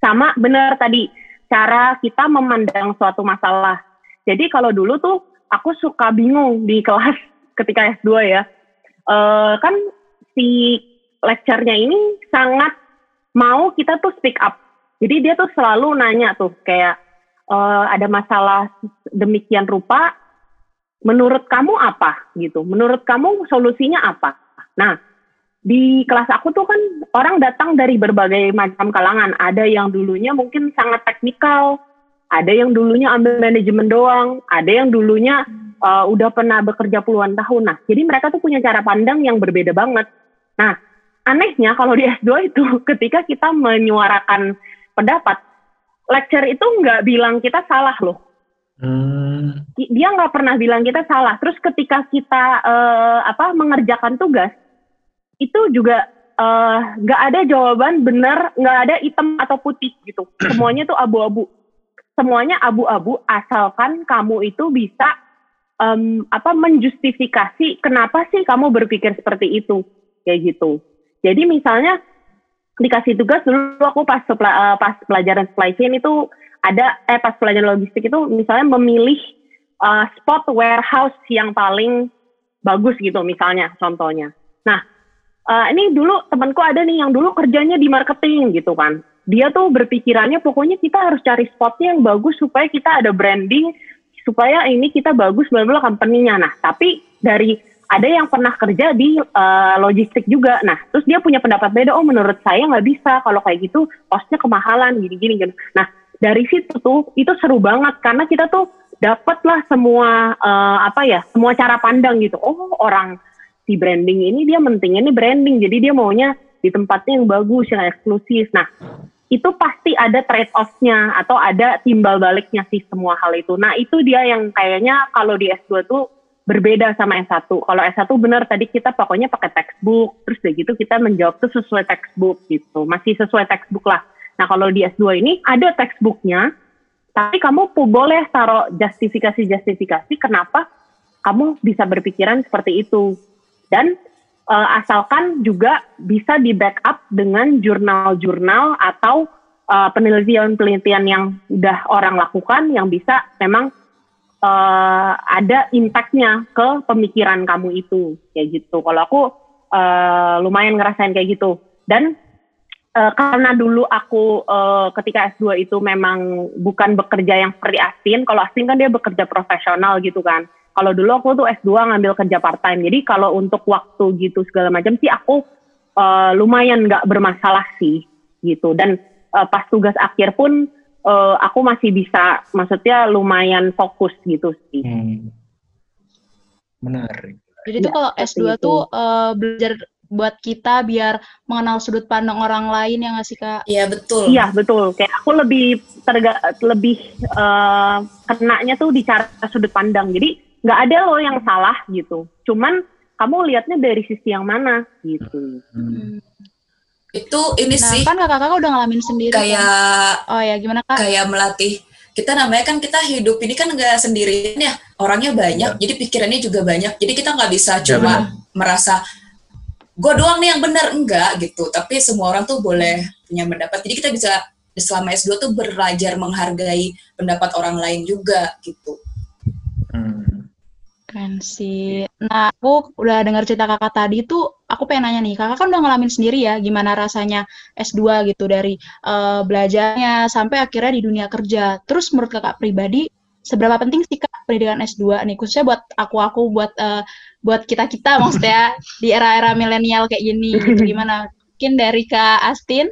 Speaker 4: sama benar tadi cara kita memandang suatu masalah. Jadi kalau dulu tuh aku suka bingung di kelas ketika S2 ya. Eh kan si lecture-nya ini sangat mau kita tuh speak up. Jadi dia tuh selalu nanya tuh kayak eh, ada masalah demikian rupa menurut kamu apa gitu. Menurut kamu solusinya apa? Nah, di kelas aku tuh kan orang datang dari berbagai macam kalangan. Ada yang dulunya mungkin sangat teknikal, ada yang dulunya ambil manajemen doang, ada yang dulunya uh, udah pernah bekerja puluhan tahun. Nah, jadi mereka tuh punya cara pandang yang berbeda banget. Nah, anehnya kalau di S2 itu ketika kita menyuarakan pendapat, lecture itu nggak bilang kita salah loh.
Speaker 1: Hmm.
Speaker 4: Dia nggak pernah bilang kita salah. Terus ketika kita uh, apa mengerjakan tugas, itu juga eh, nggak ada jawaban benar, nggak ada hitam atau putih gitu. Semuanya tuh abu-abu. Semuanya abu-abu asalkan kamu itu bisa em, apa menjustifikasi kenapa sih kamu berpikir seperti itu kayak gitu. Jadi misalnya dikasih tugas dulu aku pas eh, pas pelajaran supply chain itu ada eh pas pelajaran logistik itu misalnya memilih eh, spot warehouse yang paling bagus gitu misalnya contohnya. Nah, uh, ini dulu temanku ada nih yang dulu kerjanya di marketing gitu kan. Dia tuh berpikirannya pokoknya kita harus cari spotnya yang bagus supaya kita ada branding, supaya ini kita bagus bla bla company-nya. Nah, tapi dari ada yang pernah kerja di uh, logistik juga. Nah, terus dia punya pendapat beda. Oh, menurut saya nggak bisa kalau kayak gitu, costnya kemahalan, gini-gini. Nah, dari situ tuh itu seru banget karena kita tuh dapatlah semua uh, apa ya semua cara pandang gitu oh orang si branding ini dia mentingnya ini branding jadi dia maunya di tempatnya yang bagus yang eksklusif nah itu pasti ada trade off-nya atau ada timbal baliknya sih semua hal itu nah itu dia yang kayaknya kalau di S2 tuh berbeda sama S1 kalau S1 benar tadi kita pokoknya pakai textbook. Terus dari gitu kita menjawab tuh sesuai textbook gitu. Masih sesuai textbook lah. Nah kalau di S2 ini ada textbooknya tapi kamu boleh taruh justifikasi-justifikasi kenapa kamu bisa berpikiran seperti itu. Dan uh, asalkan juga bisa di backup dengan jurnal-jurnal atau uh, penelitian-penelitian yang udah orang lakukan yang bisa memang uh, ada impactnya ke pemikiran kamu itu kayak gitu. Kalau aku uh, lumayan ngerasain kayak gitu. Dan uh, karena dulu aku uh, ketika S2 itu memang bukan bekerja yang seperti Astin. Kalau Astin kan dia bekerja profesional gitu kan. Kalau dulu aku tuh S2 ngambil kerja part time. Jadi kalau untuk waktu gitu segala macam sih aku uh, lumayan nggak bermasalah sih gitu. Dan uh, pas tugas akhir pun uh, aku masih bisa, maksudnya lumayan fokus gitu sih. Hmm.
Speaker 1: Menarik.
Speaker 2: Jadi ya, tuh kalau S2 itu. tuh uh, belajar buat kita biar mengenal sudut pandang orang lain yang ngasih kak
Speaker 3: iya betul
Speaker 4: iya betul kayak aku lebih terga lebih uh, kenanya tuh di cara sudut pandang jadi nggak ada loh yang salah gitu cuman kamu lihatnya dari sisi yang mana gitu hmm.
Speaker 3: Itu ini
Speaker 2: nah,
Speaker 3: sih
Speaker 2: kan kakak-kakak udah ngalamin sendiri
Speaker 3: kayak kan?
Speaker 2: oh ya gimana kak?
Speaker 3: kayak melatih. Kita namanya kan kita hidup ini kan nggak sendirian ya. Orangnya banyak ya. jadi pikirannya juga banyak. Jadi kita nggak bisa ya, cuma ya, merasa gue doang nih yang benar. Enggak gitu. Tapi semua orang tuh boleh punya pendapat. Jadi kita bisa selama S2 tuh belajar menghargai pendapat orang lain juga gitu.
Speaker 2: Keren sih. Nah aku udah dengar cerita kakak tadi tuh aku pengen nanya nih kakak kan udah ngalamin sendiri ya gimana rasanya S2 gitu dari uh, belajarnya sampai akhirnya di dunia kerja. Terus menurut kakak pribadi seberapa penting sih kak pendidikan S2 nih? Khususnya buat aku aku buat uh, buat kita kita maksudnya di era-era milenial kayak gini gitu. Gimana? Mungkin dari kak Astin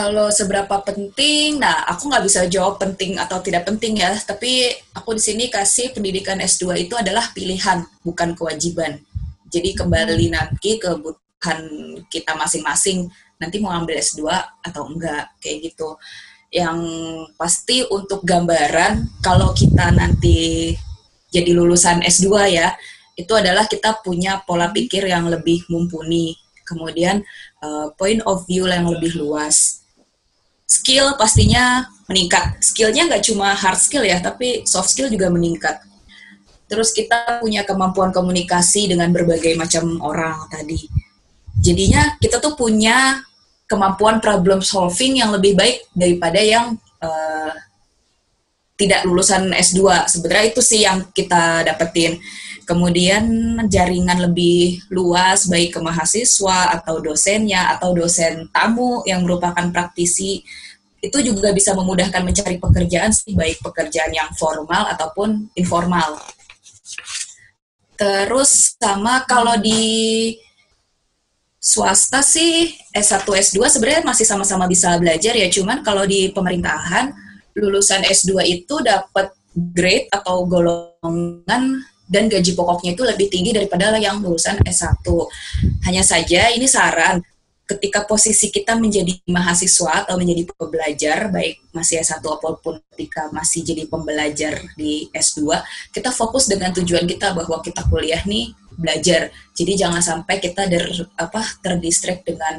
Speaker 3: kalau seberapa penting nah aku nggak bisa jawab penting atau tidak penting ya tapi aku di sini kasih pendidikan S2 itu adalah pilihan bukan kewajiban jadi kembali hmm. nanti ke kebutuhan kita masing-masing nanti mau ambil S2 atau enggak kayak gitu yang pasti untuk gambaran kalau kita nanti jadi lulusan S2 ya itu adalah kita punya pola pikir yang lebih mumpuni, kemudian uh, point of view yang lebih luas. Skill pastinya meningkat. Skillnya nggak cuma hard skill ya, tapi soft skill juga meningkat. Terus kita punya kemampuan komunikasi dengan berbagai macam orang tadi. Jadinya kita tuh punya kemampuan problem solving yang lebih baik daripada yang uh, tidak lulusan S2. Sebenarnya itu sih yang kita dapetin kemudian jaringan lebih luas baik ke mahasiswa atau dosennya atau dosen tamu yang merupakan praktisi itu juga bisa memudahkan mencari pekerjaan sih baik pekerjaan yang formal ataupun informal. Terus sama kalau di swasta sih S1 S2 sebenarnya masih sama-sama bisa belajar ya cuman kalau di pemerintahan lulusan S2 itu dapat grade atau golongan dan gaji pokoknya itu lebih tinggi daripada yang lulusan S1. Hanya saja ini saran ketika posisi kita menjadi mahasiswa atau menjadi pembelajar baik masih S1 apa pun ketika masih jadi pembelajar di S2 kita fokus dengan tujuan kita bahwa kita kuliah nih belajar jadi jangan sampai kita der, apa terdistract dengan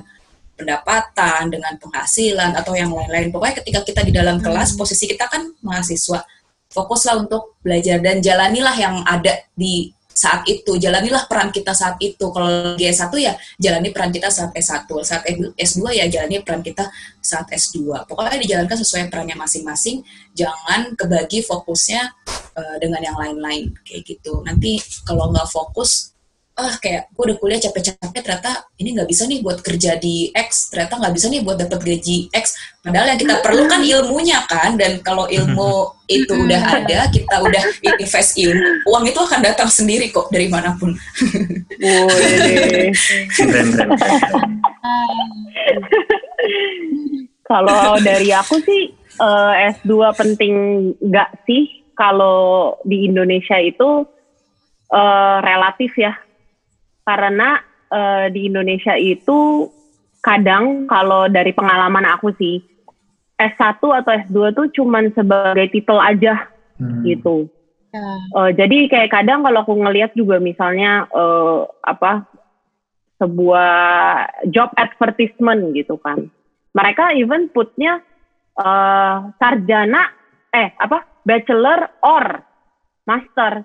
Speaker 3: pendapatan dengan penghasilan atau yang lain-lain pokoknya ketika kita di dalam kelas hmm. posisi kita kan mahasiswa fokuslah untuk belajar dan jalanilah yang ada di saat itu, jalanilah peran kita saat itu. Kalau di S1 ya jalani peran kita saat S1, saat S2 ya jalani peran kita saat S2. Pokoknya dijalankan sesuai perannya masing-masing, jangan kebagi fokusnya uh, dengan yang lain-lain kayak gitu. Nanti kalau nggak fokus ah kayak gue udah kuliah capek-capek ternyata ini nggak bisa nih buat kerja di X ternyata nggak bisa nih buat dapat gaji X padahal yang kita perlu kan ilmunya kan dan kalau ilmu itu udah ada kita udah invest ilmu uang itu akan datang sendiri kok dari
Speaker 1: mana pun.
Speaker 4: Kalau dari aku sih eh, S2 penting nggak sih kalau di Indonesia itu eh, relatif ya. Karena eh, di Indonesia itu kadang kalau dari pengalaman aku sih S1 atau S2 tuh cuman sebagai titel aja
Speaker 1: Hmm.
Speaker 4: gitu.
Speaker 2: Ya.
Speaker 4: Eh, jadi kayak kadang kalau aku ngelihat juga misalnya eh, apa sebuah job advertisement gitu kan. Mereka even putnya eh, sarjana eh apa bachelor or master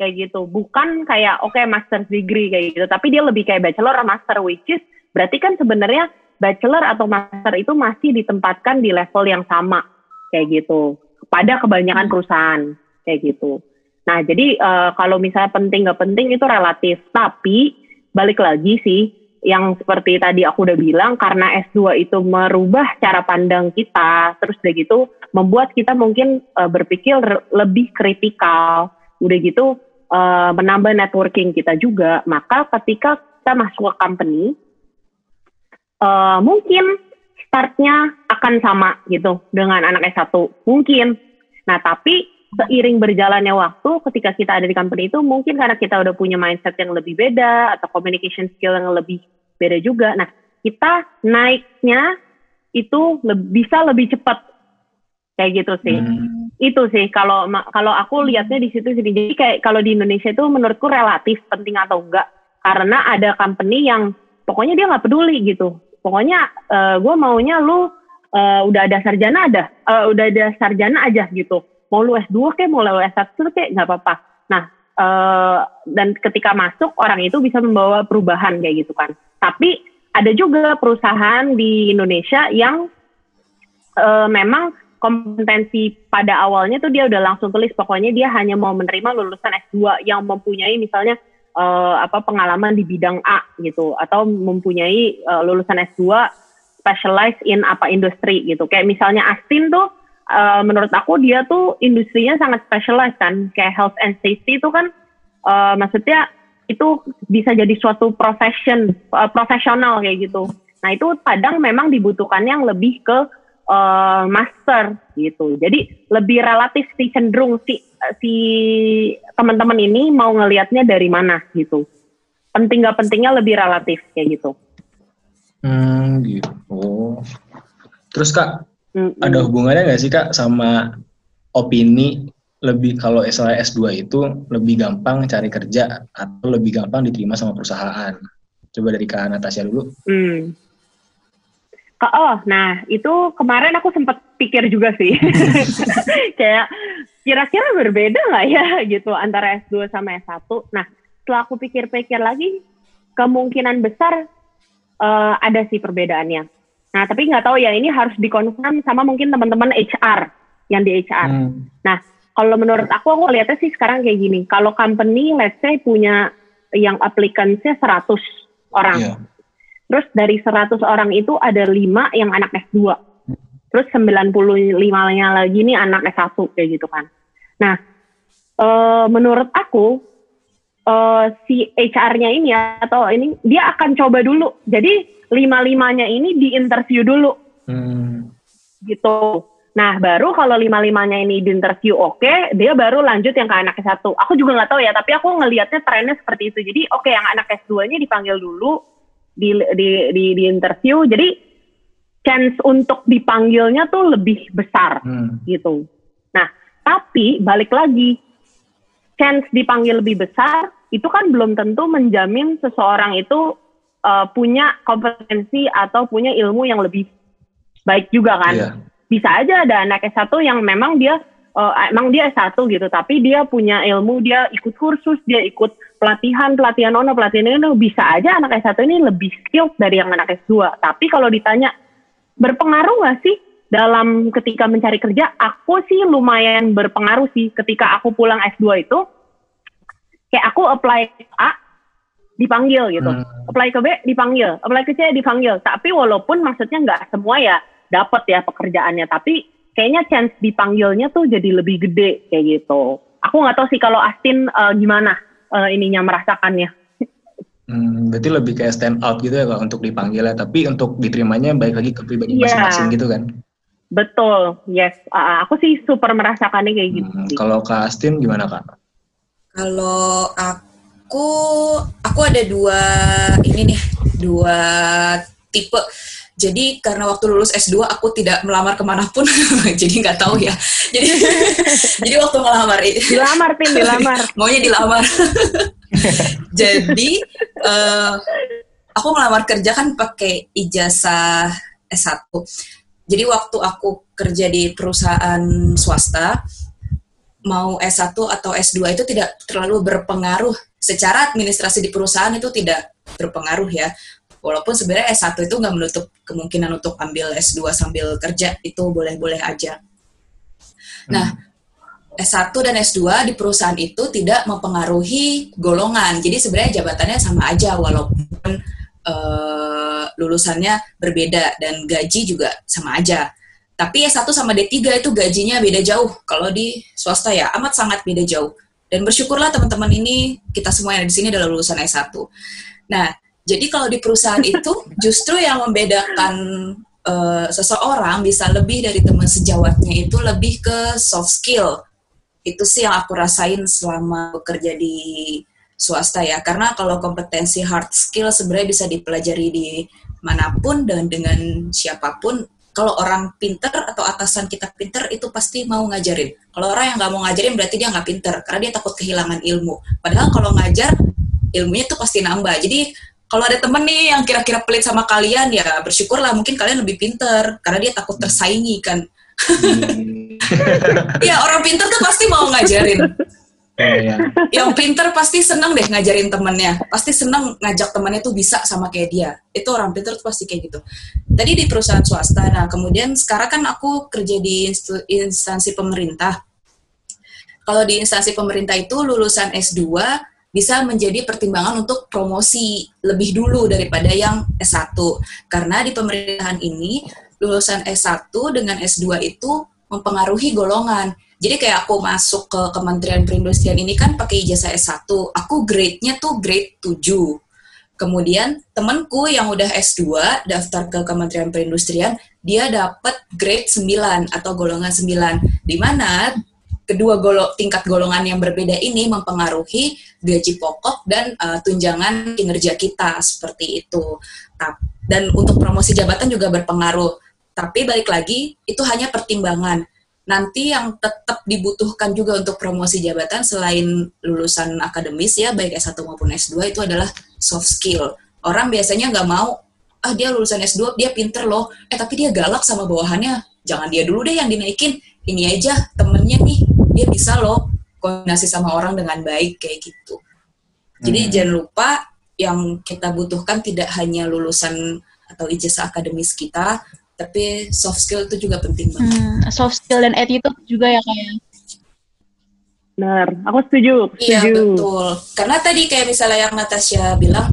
Speaker 4: kayak gitu. Bukan kayak oke master's degree kayak gitu, tapi dia lebih kayak bachelor or master which is berarti kan sebenarnya bachelor atau master itu masih ditempatkan di level yang sama kayak gitu pada kebanyakan perusahaan kayak gitu. Nah, jadi eh, kalau misalnya penting nggak penting itu relatif. Tapi balik lagi sih, yang seperti tadi aku udah bilang, karena S2 itu merubah cara pandang kita, terus udah gitu membuat kita mungkin eh, berpikir lebih kritikal, udah gitu eh, menambah networking kita juga. Maka ketika kita masuk ke company, eh, mungkin startnya akan sama gitu dengan anak S1 mungkin. Nah tapi seiring berjalannya waktu ketika kita ada di company itu mungkin karena kita udah punya mindset yang lebih beda atau communication skill yang lebih beda juga. Nah kita naiknya itu le- bisa lebih cepat kayak gitu sih.
Speaker 1: Hmm.
Speaker 4: Itu sih kalau kalau aku lihatnya di situ sih. Jadi kayak kalau di Indonesia itu menurutku relatif penting atau enggak karena ada company yang pokoknya dia nggak peduli gitu. Pokoknya gue maunya lu eh, udah ada sarjana ada, eh, udah ada sarjana aja gitu. Mau lu S2 kayak mau lu S1 kayak nggak apa-apa. Nah eh, dan ketika masuk orang itu bisa membawa perubahan kayak gitu kan. Tapi ada juga perusahaan di Indonesia yang eh, memang kompetensi pada awalnya tuh dia udah langsung tulis pokoknya dia hanya mau menerima lulusan S2 yang mempunyai misalnya eh, apa pengalaman di bidang A gitu atau mempunyai eh, lulusan S2 specialized in apa industri gitu. Kayak misalnya Astin tuh eh, menurut aku dia tuh industrinya sangat specialized kan kayak health and safety itu kan eh, maksudnya itu bisa jadi suatu profession eh, profesional kayak gitu. Nah itu kadang memang dibutuhkan yang lebih ke eh, master gitu. Jadi lebih relatif sih cenderung si si teman-teman ini mau ngelihatnya dari mana gitu. Penting gak pentingnya lebih relatif kayak gitu.
Speaker 1: Hmm, gitu. Terus kak,
Speaker 4: Mm-mm.
Speaker 1: ada hubungannya nggak sih kak sama opini lebih kalau SLA S2 itu lebih gampang cari kerja atau lebih gampang diterima sama perusahaan? Coba dari Kak Natasha dulu.
Speaker 4: Hmm. Ka- Oh, nah itu kemarin aku sempat pikir juga sih. Kayak kira-kira berbeda nggak ya gitu antara S2 sama S1. Nah, setelah aku pikir-pikir lagi, kemungkinan besar eh, ada sih perbedaannya. Nah, tapi nggak tahu ya ini harus dikonfirm sama mungkin teman-teman HR yang di HR.
Speaker 1: Hmm.
Speaker 4: Kalau menurut aku, aku lihatnya sih sekarang kayak gini. Kalau company, let's say punya yang applicants-nya 100 orang.
Speaker 1: Iya.
Speaker 4: Terus dari 100 orang itu ada 5 yang anak S2. Terus 95-nya lagi nih anak S1 kayak gitu kan. Nah, eh, menurut aku eh, si HR-nya ini atau ini dia akan coba dulu. Jadi lima-limanya ini di interview dulu
Speaker 1: Hmm.
Speaker 4: gitu. Nah, baru kalau lima-limanya ini di interview oke, dia baru lanjut yang ke anak S1. Aku juga nggak tahu ya, tapi aku ngelihatnya trennya seperti itu. Jadi, oke yang anak S2-nya dipanggil dulu di, di, di, di interview. Jadi, chance untuk dipanggilnya tuh lebih besar
Speaker 1: Hmm.
Speaker 4: gitu. Nah, tapi balik lagi, chance dipanggil lebih besar itu kan belum tentu menjamin seseorang itu uh, punya kompetensi atau punya ilmu yang lebih baik juga kan.
Speaker 1: Iya.
Speaker 4: Bisa aja ada anak S1 yang memang dia uh, emang dia S1 gitu, tapi dia punya ilmu, dia ikut kursus, dia ikut pelatihan, pelatihan ono, pelatihan ini bisa aja anak S1 ini lebih skilled dari yang anak S2. Tapi kalau ditanya berpengaruh nggak sih dalam ketika mencari kerja? Aku sih lumayan berpengaruh sih ketika aku pulang S2 itu. Kayak aku apply A, dipanggil gitu.
Speaker 1: Hmm.
Speaker 4: Apply ke B dipanggil, apply ke C dipanggil. Tapi walaupun maksudnya nggak semua ya dapat ya pekerjaannya, tapi kayaknya chance dipanggilnya tuh jadi lebih gede kayak gitu. Aku nggak tahu sih kalau Astin uh, gimana uh, ininya merasakannya.
Speaker 1: Hmm, berarti lebih kayak stand out gitu ya kak untuk dipanggil ya. Tapi untuk diterimanya baik lagi ke pribadi
Speaker 4: Iya.
Speaker 1: masing-masing gitu kan.
Speaker 4: Betul, yes. Uh, aku sih super merasakannya kayak gitu.
Speaker 1: Hmm, kalau Kak Astin gimana kak?
Speaker 3: Kalau aku, aku ada dua ini nih, dua tipe. Jadi karena waktu lulus S2 aku tidak melamar ke mana pun, jadi nggak tahu ya. Jadi, jadi waktu ngelamar ini,
Speaker 4: Dilamar, Tin, dilamar.
Speaker 3: maunya dilamar. jadi eh, aku ngelamar kerja kan pakai ijazah S1. Jadi waktu aku kerja di perusahaan swasta, mau S1 atau S2 itu tidak terlalu berpengaruh. Secara administrasi di perusahaan itu tidak berpengaruh ya. Walaupun sebenarnya S1 itu nggak menutup kemungkinan untuk ambil S2 sambil kerja, itu boleh-boleh aja. Nah, S1 dan S2 di perusahaan itu tidak mempengaruhi golongan. Jadi sebenarnya jabatannya sama aja walaupun eh, lulusannya berbeda dan gaji juga sama aja. Tapi S1 sama D3 itu gajinya beda jauh. Kalau di swasta ya amat sangat beda jauh. Dan bersyukurlah teman-teman ini kita semua yang ada di sini adalah lulusan S1. Nah, jadi kalau di perusahaan itu justru yang membedakan eh, seseorang bisa lebih dari teman sejawatnya itu lebih ke soft skill. Itu sih yang aku rasain selama bekerja di swasta ya. Karena kalau kompetensi hard skill sebenarnya bisa dipelajari di mana pun dan dengan siapa pun. Kalau orang pinter atau atasan kita pinter itu pasti mau ngajarin. Kalau orang yang nggak mau ngajarin berarti dia nggak pinter karena dia takut kehilangan ilmu. Padahal kalau ngajar ilmunya tuh pasti nambah. Jadi kalau ada temen nih yang kira-kira pelit sama kalian ya bersyukurlah mungkin kalian lebih pinter karena dia takut tersaingi kan Iya orang pinter tuh pasti mau ngajarin.
Speaker 1: Oh, iya.
Speaker 3: Yang pinter pasti seneng deh ngajarin temennya. Pasti seneng ngajak temennya tuh bisa sama kayak dia. Itu orang pinter tuh pasti kayak gitu. Tadi di perusahaan swasta. Nah kemudian sekarang kan aku kerja di instansi pemerintah. Kalau di instansi pemerintah itu lulusan S2 bisa menjadi pertimbangan untuk promosi lebih dulu daripada yang S1. Karena di pemerintahan ini lulusan S1 dengan S2 itu mempengaruhi golongan. Jadi kayak aku masuk ke Kementerian Perindustrian ini kan pakai ijazah S1, aku grade-nya tuh grade 7. Kemudian temenku yang udah S2 daftar ke Kementerian Perindustrian, dia dapat grade 9 atau golongan 9. Di mana kedua golo, tingkat golongan yang berbeda ini mempengaruhi gaji pokok dan uh, tunjangan kinerja kita seperti itu. Dan untuk promosi jabatan juga berpengaruh. Tapi balik lagi itu hanya pertimbangan. Nanti yang tetap dibutuhkan juga untuk promosi jabatan selain lulusan akademis ya baik S1 maupun S2 itu adalah soft skill. Orang biasanya nggak mau ah dia lulusan S2 dia pinter loh eh tapi dia galak sama bawahannya jangan dia dulu deh yang dinaikin ini aja temennya nih dia bisa loh koordinasi sama orang dengan baik kayak gitu jadi
Speaker 1: Hmm.
Speaker 3: jangan lupa yang kita butuhkan tidak hanya lulusan atau ijazah akademis kita tapi soft skill itu juga penting banget
Speaker 2: Hmm, soft skill dan attitude juga ya kayak.
Speaker 4: Benar, aku setuju,
Speaker 3: Iya
Speaker 4: setuju.
Speaker 3: betul. Karena tadi kayak misalnya yang Natasha bilang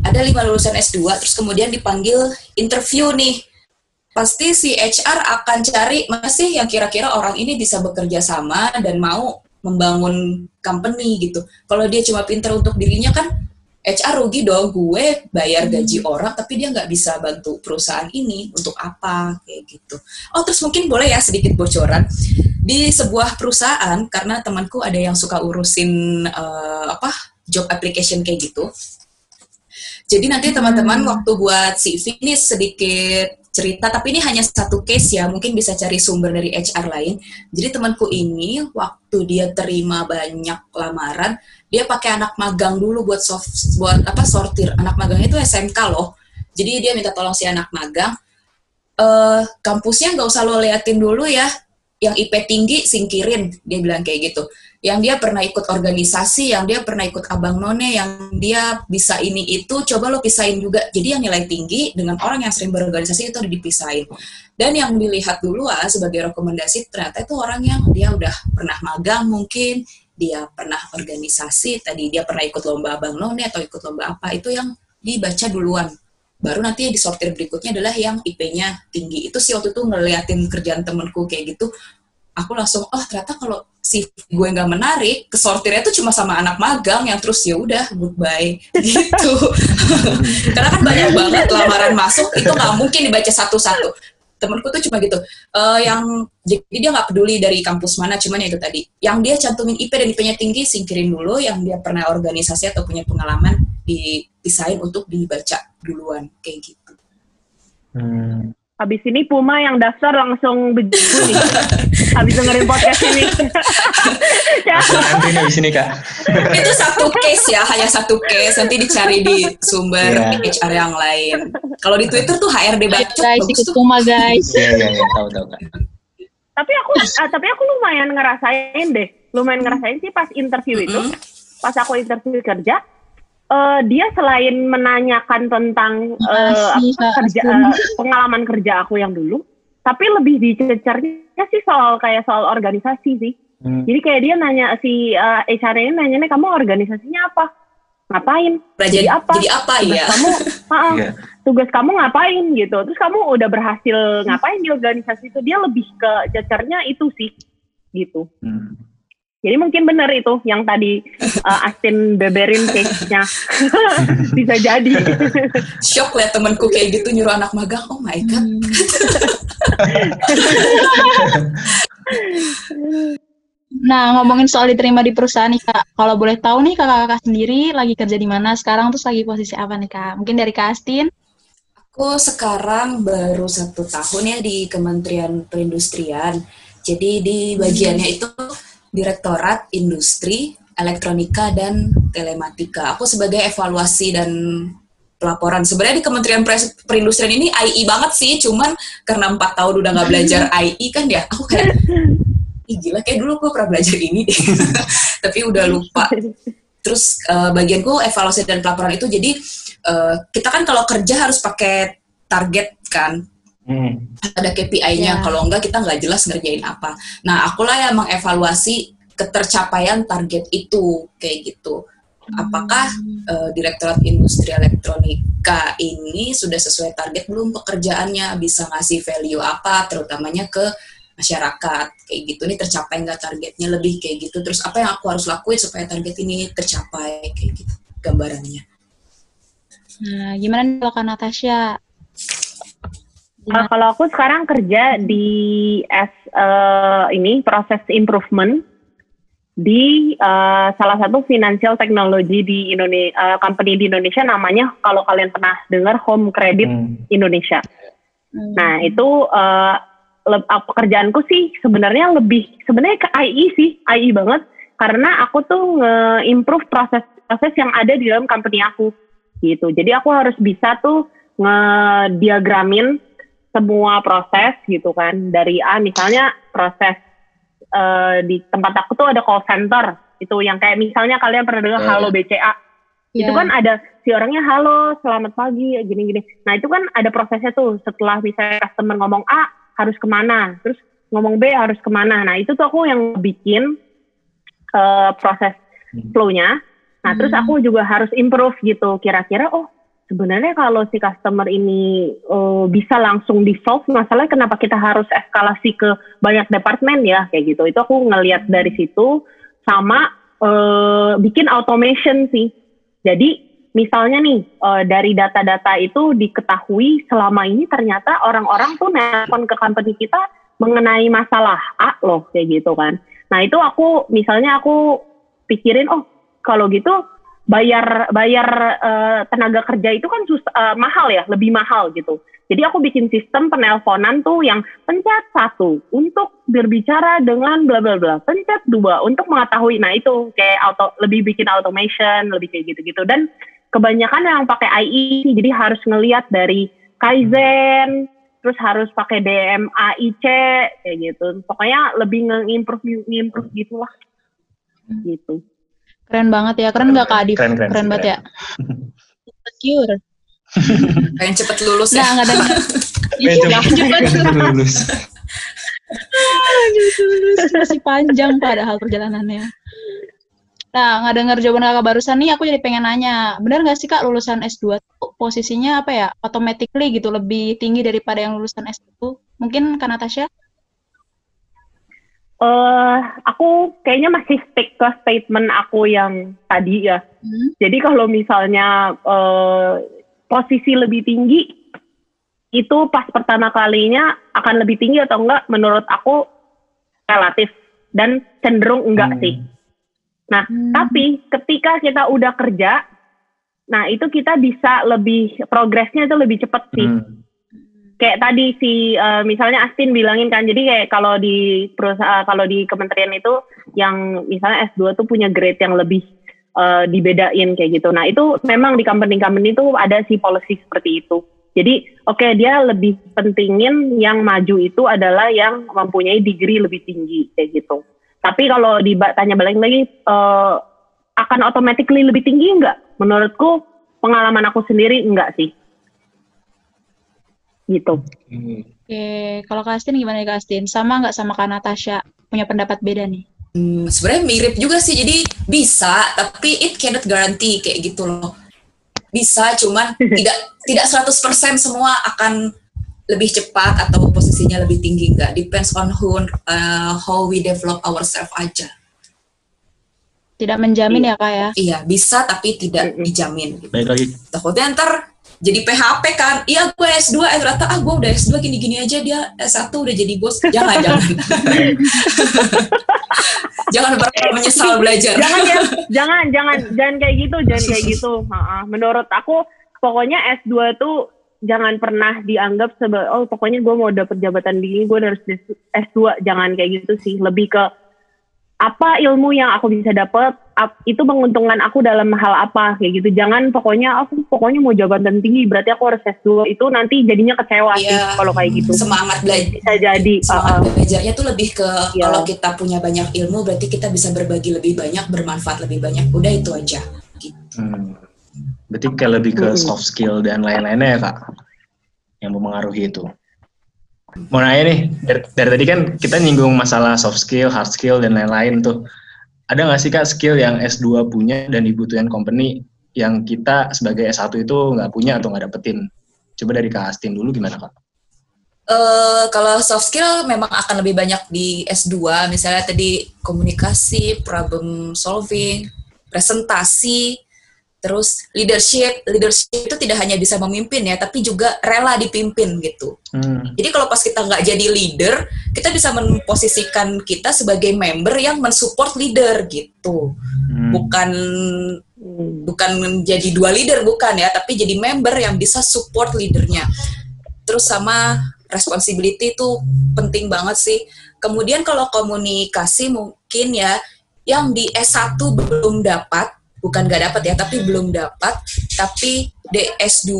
Speaker 3: ada lima lulusan S2 terus kemudian dipanggil interview nih. Pasti si HR akan cari masih yang kira-kira orang ini bisa bekerja sama dan mau membangun company gitu. Kalau dia cuma pinter untuk dirinya kan HR rugi dong gue bayar gaji orang tapi dia nggak bisa bantu perusahaan ini untuk apa kayak gitu. Oh terus mungkin boleh ya sedikit bocoran di sebuah perusahaan karena temanku ada yang suka urusin eh, apa job application kayak gitu. Jadi nanti teman-teman waktu buat CV ini sedikit cerita, tapi ini hanya satu case ya, mungkin bisa cari sumber dari HR lain. Jadi temanku ini waktu dia terima banyak lamaran, dia pakai anak magang dulu buat soft, buat apa sortir. Anak magang itu SMK loh. Jadi dia minta tolong si anak magang, eh kampusnya nggak usah lo liatin dulu ya, yang IP tinggi singkirin, dia bilang kayak gitu. Yang dia pernah ikut organisasi, yang dia pernah ikut abang none, yang dia bisa ini itu, coba lo pisahin juga. Jadi yang nilai tinggi dengan orang yang sering berorganisasi itu udah dipisahin. Dan yang dilihat dulu ah, sebagai rekomendasi ternyata itu orang yang dia udah pernah magang mungkin, dia pernah organisasi, tadi dia pernah ikut lomba Abang None atau ikut lomba apa, itu yang dibaca duluan. Baru nanti yang disortir berikutnya adalah yang IP-nya tinggi. Itu sih waktu itu ngeliatin kerjaan temenku kayak gitu, aku langsung, oh ternyata kalau si gue nggak menarik, kesortirnya tuh cuma sama anak magang yang terus ya udah goodbye gitu. Karena kan banyak banget lamaran masuk, itu nggak mungkin dibaca satu-satu temenku tuh cuma gitu. Uh, yang jadi dia nggak peduli dari kampus mana cuman ya itu tadi. Yang dia cantumin IP dan IP-nya tinggi singkirin dulu. Yang dia pernah organisasi atau punya pengalaman dipisahin untuk dibaca duluan kayak gitu.
Speaker 4: Hmm. Habis ini Puma yang daftar langsung begitu nih. Habis dengerin podcast ini.
Speaker 1: Antri habis ini kak.
Speaker 3: Itu satu case ya, hanya satu case. Nanti dicari di sumber yeah. HR yang lain. Kalau di Twitter tuh HRD baca.
Speaker 2: Guys, ikut Puma guys.
Speaker 1: Iya iya iya, tahu tahu kak.
Speaker 4: Tapi aku, uh, tapi aku lumayan ngerasain deh. Lumayan ngerasain sih pas interview mm -hmm. itu. Pas aku interview kerja, uh, dia selain menanyakan tentang uh, apa, kerja uh, pengalaman kerja aku yang dulu, tapi lebih dicecernya sih soal kayak soal organisasi sih. Hmm. Jadi kayak dia nanya si uh, HR ini nanya kamu organisasinya apa? Ngapain?
Speaker 3: jadi, jadi apa? Jadi apa tugas ya?
Speaker 4: Kamu, uh, yeah. tugas kamu ngapain gitu? Terus kamu udah berhasil ngapain di organisasi itu? Dia lebih ke cecernya itu sih, gitu. Hmm. Jadi mungkin benar itu yang tadi uh, Astin beberin case-nya. Bisa jadi.
Speaker 3: Shock liat temenku kayak gitu nyuruh anak magang. Oh my God.
Speaker 2: nah, ngomongin soal diterima di perusahaan nih, Kak. Kalau boleh tahu nih kakak-kakak sendiri lagi kerja di mana sekarang terus lagi posisi apa nih, Kak? Mungkin dari Kak Astin?
Speaker 3: Aku sekarang baru satu tahun ya di Kementerian Perindustrian. Jadi di bagiannya itu Direktorat Industri, Elektronika, dan Telematika. Aku sebagai evaluasi dan pelaporan. Sebenarnya di Kementerian Perindustrian ini AI banget sih, cuman karena empat tahun udah nggak belajar AI kan ya, aku kayak, ih gila kayak dulu gue pernah belajar ini deh, tapi udah lupa. Terus uh, bagianku evaluasi dan pelaporan itu jadi uh, kita kan kalau kerja harus pakai target kan, Hmm. Ada KPI-nya, yeah. kalau enggak kita nggak jelas ngerjain apa. Nah, akulah yang mengevaluasi ketercapaian target itu, kayak gitu. Apakah uh, Direktorat Industri Elektronika ini sudah sesuai target belum pekerjaannya, bisa ngasih value apa, terutamanya ke masyarakat, kayak gitu. Ini tercapai nggak targetnya, lebih kayak gitu. Terus apa yang aku harus lakuin supaya target ini tercapai, kayak gitu gambarannya.
Speaker 2: Nah, gimana kalau Kak Natasha?
Speaker 4: Uh, kalau aku sekarang kerja di as uh, ini proses improvement di uh, salah satu financial technology di Indonesia, uh, company di Indonesia namanya kalau kalian pernah dengar Home Credit hmm. Indonesia. Hmm. Nah itu uh, pekerjaanku sih sebenarnya lebih sebenarnya ke IE sih, IE banget karena aku tuh nge-improve proses-proses yang ada di dalam company aku gitu. Jadi aku harus bisa tuh ngediagramin semua proses gitu kan. Dari A misalnya proses uh, di tempat aku tuh ada call center. Itu yang kayak misalnya kalian pernah dengar yeah. halo BCA yeah. itu kan ada si orangnya halo selamat pagi gini-gini. Nah itu kan ada prosesnya tuh. Setelah misalnya customer ngomong A harus ke mana? Terus ngomong B harus ke mana? Nah itu tuh aku yang bikin uh, proses hmm. flow-nya. Nah hmm. terus aku juga harus improve gitu. Kira-kira oh sebenarnya kalau si customer ini uh, bisa langsung di solve masalahnya kenapa kita harus eskalasi ke banyak departemen ya kayak gitu. Itu aku ngelihat dari situ sama uh, bikin automation sih. Jadi misalnya nih uh, dari data-data itu diketahui selama ini ternyata orang-orang tuh nelpon ke company kita mengenai masalah A loh kayak gitu kan. Nah itu aku misalnya aku pikirin oh kalau gitu bayar bayar uh, tenaga kerja itu kan sus, uh, mahal ya, lebih mahal gitu. Jadi aku bikin sistem penelponan tuh yang pencet satu untuk berbicara dengan bla bla bla, pencet dua untuk mengetahui. Nah itu kayak auto lebih bikin automation, lebih kayak gitu-gitu. Dan kebanyakan yang pakai IE sih, jadi harus ngelihat dari Kaizen, terus harus pakai DMAIC kayak gitu. Pokoknya lebih nge-improve nge-improve gitulah. Gitu.
Speaker 2: Keren banget ya. Keren nggak Kak Adif? Keren, keren, keren banget ya. Secure.
Speaker 3: Pengen cepet lulus ya.
Speaker 2: Nah, nggak ada.
Speaker 1: Pengen cepet, lulus.
Speaker 2: cepet lulus. Masih panjang padahal perjalanannya. Nah, nggak dengar jawaban kakak barusan nih, aku jadi pengen nanya. Benar nggak sih kak lulusan S2 tuh posisinya apa ya, automatically gitu, lebih tinggi daripada yang lulusan S1? Mungkin Kak Natasha?
Speaker 4: Eh, aku kayaknya masih stick ke statement aku yang tadi ya.
Speaker 2: Hmm.
Speaker 4: Jadi kalau misalnya eh, posisi lebih tinggi, itu pas pertama kalinya akan lebih tinggi atau enggak? Menurut aku relatif dan cenderung enggak
Speaker 1: Hmm.
Speaker 4: sih. Nah,
Speaker 2: Hmm.
Speaker 4: tapi ketika kita udah kerja, nah itu kita bisa lebih progresnya itu lebih cepat sih.
Speaker 1: Hmm.
Speaker 4: Kayak tadi si eh, misalnya Astin bilangin kan, jadi kayak kalau di perusahaan kalau di kementerian itu yang misalnya S2 tuh punya grade yang lebih eh, dibedain kayak gitu. Nah, itu memang di company-company itu ada si policy seperti itu. Jadi, oke dia lebih pentingin yang maju itu adalah yang mempunyai degree lebih tinggi kayak gitu. Tapi kalau ditanya balik lagi, eh, akan automatically lebih tinggi enggak? Menurutku pengalaman aku sendiri enggak sih. Gitu.
Speaker 1: Hmm.
Speaker 2: Oke, kalau Kak Astin gimana nih Kak Astin? Sama nggak sama Kak Natasha? Punya pendapat beda nih?
Speaker 3: Hmm, sebenarnya mirip juga sih. Jadi bisa, tapi it cannot guarantee kayak gitu loh. Bisa, cuman tidak tidak 100% semua akan lebih cepat atau posisinya lebih tinggi enggak. Depends on who uh, how we develop ourselves aja.
Speaker 2: Tidak menjamin ya Kak ya?
Speaker 3: Iya, bisa tapi tidak dijamin.
Speaker 1: Baik lagi.
Speaker 3: Takutnya ntar jadi PHP kan. Iya, gue S2, eh ternyata ah gue udah S2 gini-gini aja dia S1 udah jadi bos. Jangan, jangan. jangan pernah menyesal belajar.
Speaker 4: jangan ya, jangan, jangan, jangan kayak gitu, jangan kayak gitu. Menurut aku, pokoknya S2 tuh jangan pernah dianggap sebagai, oh pokoknya gue mau dapet jabatan tinggi, gue harus S2. Jangan kayak gitu sih. Lebih ke apa ilmu yang aku bisa dapet, ap- itu menguntungkan aku dalam hal apa kayak gitu. Jangan pokoknya aku pokoknya mau jabatan tinggi, berarti aku harus S2. Itu nanti jadinya kecewa sih
Speaker 3: Iya.
Speaker 4: kalau kayak gitu.
Speaker 3: Semangat belajar.
Speaker 4: Bisa jadi.
Speaker 3: Semangat
Speaker 4: ha-ha.
Speaker 3: belajarnya tuh lebih ke
Speaker 4: Iya.
Speaker 3: kalau kita punya banyak ilmu berarti kita bisa berbagi lebih banyak, bermanfaat lebih banyak. Udah itu aja.
Speaker 1: Hmm. Berarti kayak lebih ke
Speaker 4: Hmm.
Speaker 1: soft skill dan lain-lainnya ya kak, yang mempengaruhi itu. Mau nanya nih, dari, dari tadi kan kita nyinggung masalah soft skill, hard skill dan lain-lain tuh. Ada nggak sih kak skill yang S2 punya dan dibutuhin company yang kita sebagai S1 itu nggak punya atau nggak dapetin? Coba dari Kak Astin dulu gimana kak?
Speaker 3: eh kalau soft skill memang akan lebih banyak di S2, misalnya tadi komunikasi, problem solving, presentasi, terus leadership. Leadership itu tidak hanya bisa memimpin ya, tapi juga rela dipimpin gitu.
Speaker 1: Hmm.
Speaker 3: Jadi kalau pas kita nggak jadi leader, kita bisa memposisikan kita sebagai member yang mensupport leader gitu.
Speaker 1: Hmm.
Speaker 3: Bukan bukan menjadi dua leader bukan ya, tapi jadi member yang bisa support leadernya. Terus sama responsibility itu penting banget sih. Kemudian kalau komunikasi mungkin ya yang di S1 belum dapat, bukan nggak dapat ya, tapi belum dapat, tapi di S2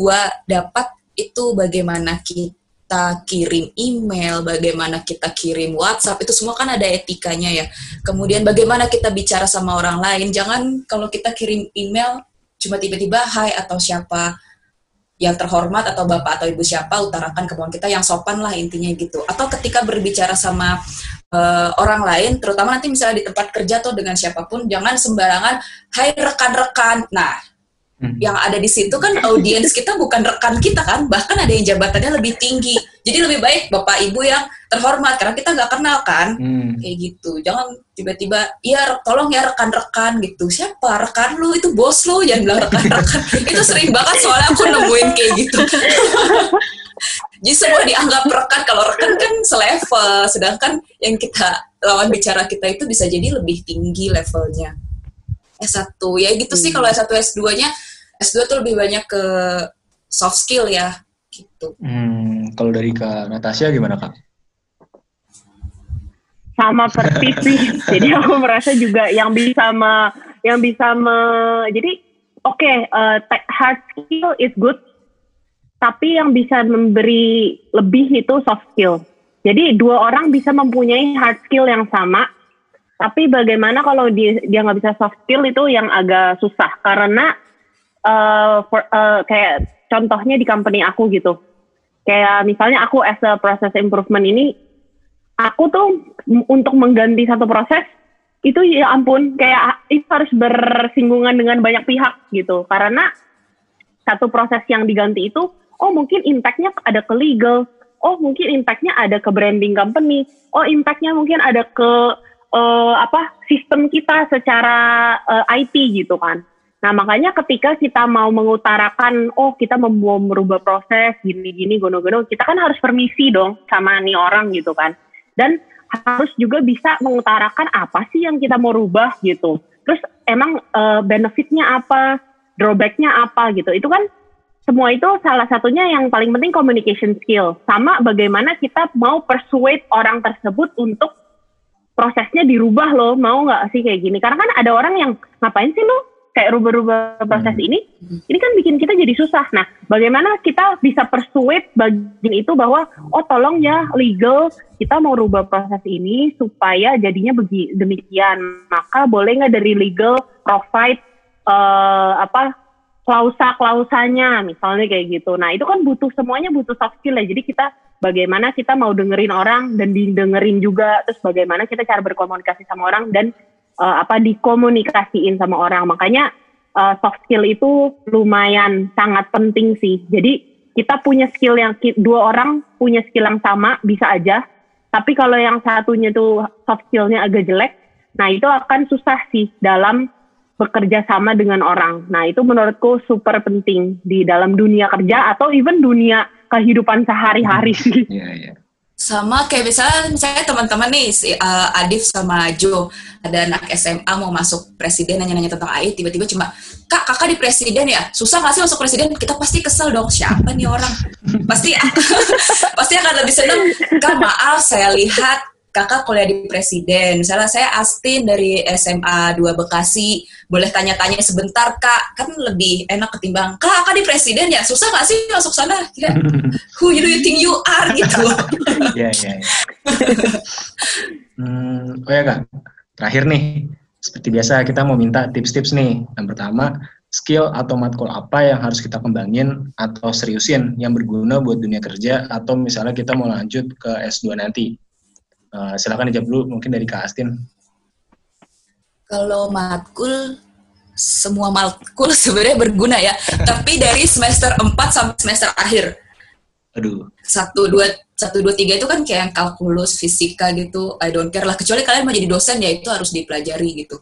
Speaker 3: dapat itu bagaimana kita kirim email, bagaimana kita kirim WhatsApp, itu semua kan ada etikanya ya. Kemudian bagaimana kita bicara sama orang lain, jangan kalau kita kirim email cuma tiba-tiba hai atau siapa yang terhormat atau bapak atau ibu siapa utarakan kemauan kita yang sopan lah intinya gitu. Atau ketika berbicara sama eh, orang lain, terutama nanti misalnya di tempat kerja atau dengan siapa pun, jangan sembarangan hai rekan-rekan. Nah,
Speaker 1: Hmm.
Speaker 3: yang ada di situ kan audiens kita bukan rekan kita kan, bahkan ada yang jabatannya lebih tinggi. Jadi lebih baik bapak ibu yang terhormat karena kita nggak kenal kan
Speaker 1: Hmm.
Speaker 3: kayak gitu jangan tiba-tiba iya tolong ya rekan-rekan gitu siapa rekan lu itu bos lu jangan bilang rekan-rekan itu sering banget soalnya aku nemuin kayak gitu jadi semua dianggap rekan kalau rekan kan selevel sedangkan yang kita lawan bicara kita itu bisa jadi lebih tinggi levelnya S1 ya gitu sih kalau S1 S2 nya S2 tuh lebih banyak ke soft skill ya gitu
Speaker 1: Hmm. Kalau dari Kak Natasha gimana kak?
Speaker 4: sama persis sih. Jadi aku merasa juga yang bisa me, yang bisa me, jadi oke eh, te- hard skill is good, tapi yang bisa memberi lebih itu soft skill. Jadi dua orang bisa mempunyai hard skill yang sama, tapi bagaimana kalau dia dia nggak bisa soft skill itu yang agak susah karena eh, for- eh, kayak contohnya di company aku gitu. Kayak misalnya aku as a process improvement ini aku tuh untuk mengganti satu proses itu ya ampun kayak itu harus bersinggungan dengan banyak pihak gitu karena satu proses yang diganti itu oh mungkin impactnya ada ke legal oh mungkin impactnya ada ke branding company oh impactnya mungkin ada ke uh, apa sistem kita secara uh, eh, IT gitu kan nah makanya ketika kita mau mengutarakan oh kita mau merubah proses gini-gini gono-gono kita kan harus permisi dong sama nih orang gitu kan dan harus juga bisa mengutarakan apa sih yang kita mau rubah gitu. Terus emang uh, benefitnya apa, drawbacknya apa gitu. Itu kan semua itu salah satunya yang paling penting communication skill. Sama bagaimana kita mau persuade orang tersebut untuk prosesnya dirubah loh. Mau nggak sih kayak gini? Karena kan ada orang yang ngapain sih lo kayak rubah-rubah proses hmm. ini, ini kan bikin kita jadi susah. Nah, bagaimana kita bisa persuade bagian itu bahwa, oh tolong ya legal, kita mau rubah proses ini supaya jadinya begi, demikian. Maka boleh nggak dari legal provide uh, apa klausa-klausanya, misalnya kayak gitu. Nah, itu kan butuh semuanya butuh soft skill ya. Jadi kita bagaimana kita mau dengerin orang dan didengerin juga, terus bagaimana kita cara berkomunikasi sama orang dan uh, apa dikomunikasiin sama orang. Makanya uh, soft skill itu lumayan sangat penting sih. Jadi kita punya skill yang dua orang punya skill yang sama bisa aja. Tapi kalau yang satunya tuh soft skillnya agak jelek, nah itu akan susah sih dalam bekerja sama dengan orang. Nah itu menurutku super penting di dalam dunia kerja atau even dunia kehidupan sehari-hari. Iya, iya.
Speaker 3: Sama kayak misalnya misalnya teman-teman nih si uh, Adif sama Jo ada anak SMA mau masuk presiden nanya-nanya tentang AI tiba-tiba cuma kak kakak di presiden ya? Susah nggak sih masuk presiden? Kita pasti kesel dong siapa nih orang? Pasti pasti akan lebih seneng. Kak maaf saya lihat kakak kuliah di presiden. Misalnya saya Astin dari SMA 2 Bekasi, boleh tanya-tanya sebentar kak, kan lebih enak ketimbang kak kakak di presiden ya, susah gak sih masuk sana? Ya, who do you think you are gitu. Iya iya. iya.
Speaker 1: Hmm, oh ya kak, terakhir nih, seperti biasa kita mau minta tips-tips nih. Yang pertama, skill atau matkul apa yang harus kita kembangin atau seriusin yang berguna buat dunia kerja atau misalnya kita mau lanjut ke S2 nanti Uh, silakan dijawab dulu mungkin dari Kak Astin.
Speaker 3: Kalau matkul semua matkul sebenarnya berguna ya, tapi dari semester 4 sampai semester akhir. Aduh. Satu dua satu dua tiga itu kan kayak kalkulus, fisika gitu. I don't care lah. Kecuali kalian mau jadi dosen ya itu harus dipelajari gitu.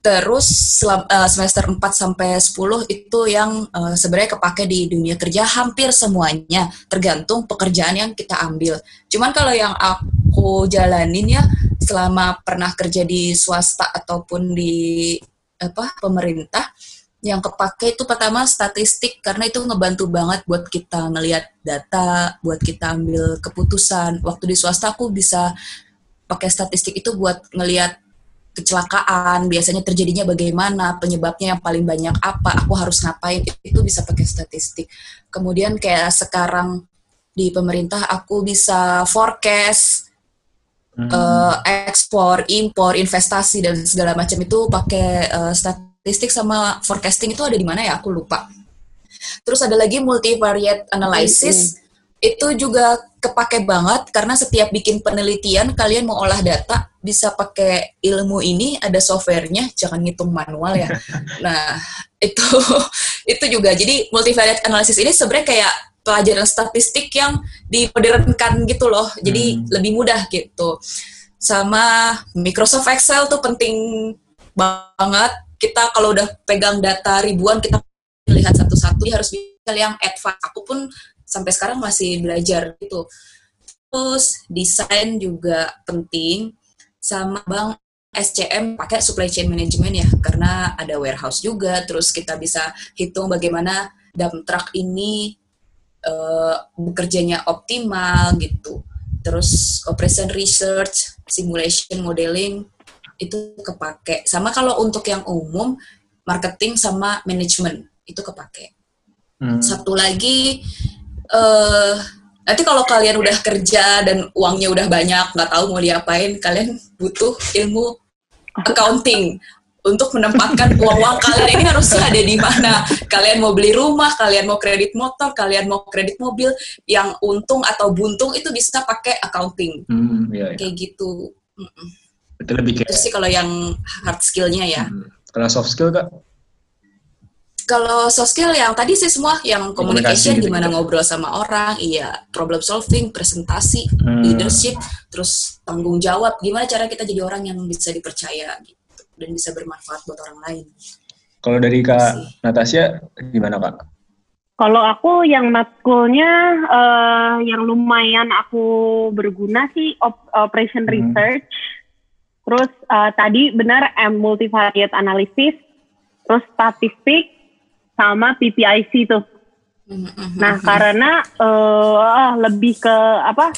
Speaker 3: Terus selam, uh, semester 4 sampai 10 itu yang uh, sebenarnya kepake di dunia kerja hampir semuanya, tergantung pekerjaan yang kita ambil. Cuman kalau yang aku jalanin ya selama pernah kerja di swasta ataupun di apa pemerintah yang kepake itu pertama statistik karena itu ngebantu banget buat kita ngelihat data, buat kita ambil keputusan. Waktu di swasta aku bisa pakai statistik itu buat ngelihat kecelakaan biasanya terjadinya bagaimana penyebabnya yang paling banyak apa aku harus ngapain itu bisa pakai statistik kemudian kayak sekarang di pemerintah aku bisa forecast hmm. uh, ekspor impor investasi dan segala macam itu pakai uh, statistik sama forecasting itu ada di mana ya? Aku lupa. Terus ada lagi multivariate analysis. Hmm itu juga kepake banget karena setiap bikin penelitian kalian mau olah data bisa pakai ilmu ini ada softwarenya. Jangan ngitung manual ya. Nah itu itu juga. Jadi multivariate analysis ini sebenarnya kayak pelajaran statistik yang dimodernkan gitu loh. Jadi hmm. lebih mudah gitu. Sama Microsoft Excel tuh penting banget. Kita kalau udah pegang data ribuan kita lihat satu-satu harus bisa yang advance. Aku pun sampai sekarang masih belajar gitu. Terus desain juga penting. Sama bang SCM pakai supply chain management ya karena ada warehouse juga. Terus kita bisa hitung bagaimana dump truck ini uh, bekerjanya optimal gitu. Terus operation research simulation modeling itu kepake. Sama kalau untuk yang umum marketing sama manajemen itu kepake. Hmm. satu lagi uh, nanti kalau kalian udah kerja dan uangnya udah banyak nggak tahu mau diapain kalian butuh ilmu accounting untuk menempatkan uang-uang kalian ini harusnya ada di mana. Kalian mau beli rumah, kalian mau kredit motor, kalian mau kredit mobil, yang untung atau buntung itu bisa pakai accounting. Hmm, iya, iya. Kayak gitu.
Speaker 1: Itu lebih kayak
Speaker 3: Terus sih kalau yang hard skillnya ya.
Speaker 1: hmm, kalau soft skill kak
Speaker 3: Kalau soft skill yang tadi sih semua yang
Speaker 1: Komunikasi
Speaker 3: communication
Speaker 1: gitu
Speaker 3: gimana
Speaker 1: juga.
Speaker 3: ngobrol sama orang, iya, problem solving, presentasi,
Speaker 1: Hmm.
Speaker 3: leadership, terus tanggung jawab, gimana cara kita jadi orang yang bisa dipercaya gitu dan bisa bermanfaat buat orang lain.
Speaker 1: Kalau dari kak
Speaker 3: Sih.
Speaker 1: Natasha gimana kak?
Speaker 4: Kalau aku yang matkulnya eh, yang lumayan aku berguna sih op- operation
Speaker 1: Hmm.
Speaker 4: research. Terus eh, tadi benar M multivariate analysis, terus statistik sama PPIC tuh.
Speaker 3: Mhm,
Speaker 4: Nah,
Speaker 3: mhm.
Speaker 4: karena eh, lebih ke apa?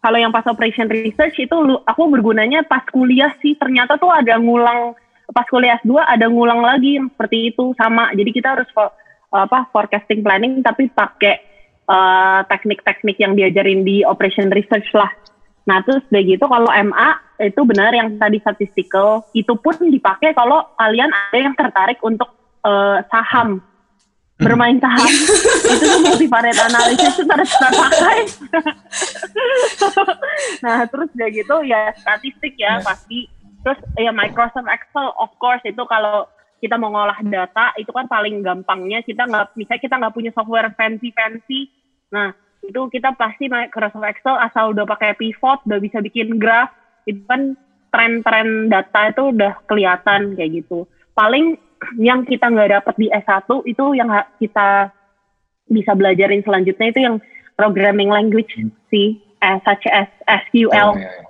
Speaker 4: Kalau yang pas operation research itu lu- aku bergunanya pas kuliah sih. Ternyata tuh ada ngulang pas kuliah S2 ada ngulang lagi yang seperti itu sama. Jadi kita harus fo- apa forecasting planning tapi pakai eh, teknik-teknik yang diajarin di operation research lah. Nah, terus udah gitu kalau MA itu benar yang tadi statistical itu pun dipakai kalau kalian ada yang tertarik untuk eh, saham bermain saham itu tuh multivariate analysis itu harus terpakai nah terus udah gitu ya statistik ya
Speaker 1: Ya.
Speaker 4: pasti terus ya Microsoft Excel of course itu kalau kita mau ngolah data itu kan paling gampangnya kita nggak misalnya kita nggak punya software fancy fancy nah itu kita pasti Microsoft Excel asal udah pakai pivot udah bisa bikin graph itu kan tren-tren data itu udah kelihatan kayak gitu. Paling yang kita nggak dapat di S1 itu yang kita bisa belajarin selanjutnya itu yang programming language sih eh, such as SQL
Speaker 1: Oh, iya, iya.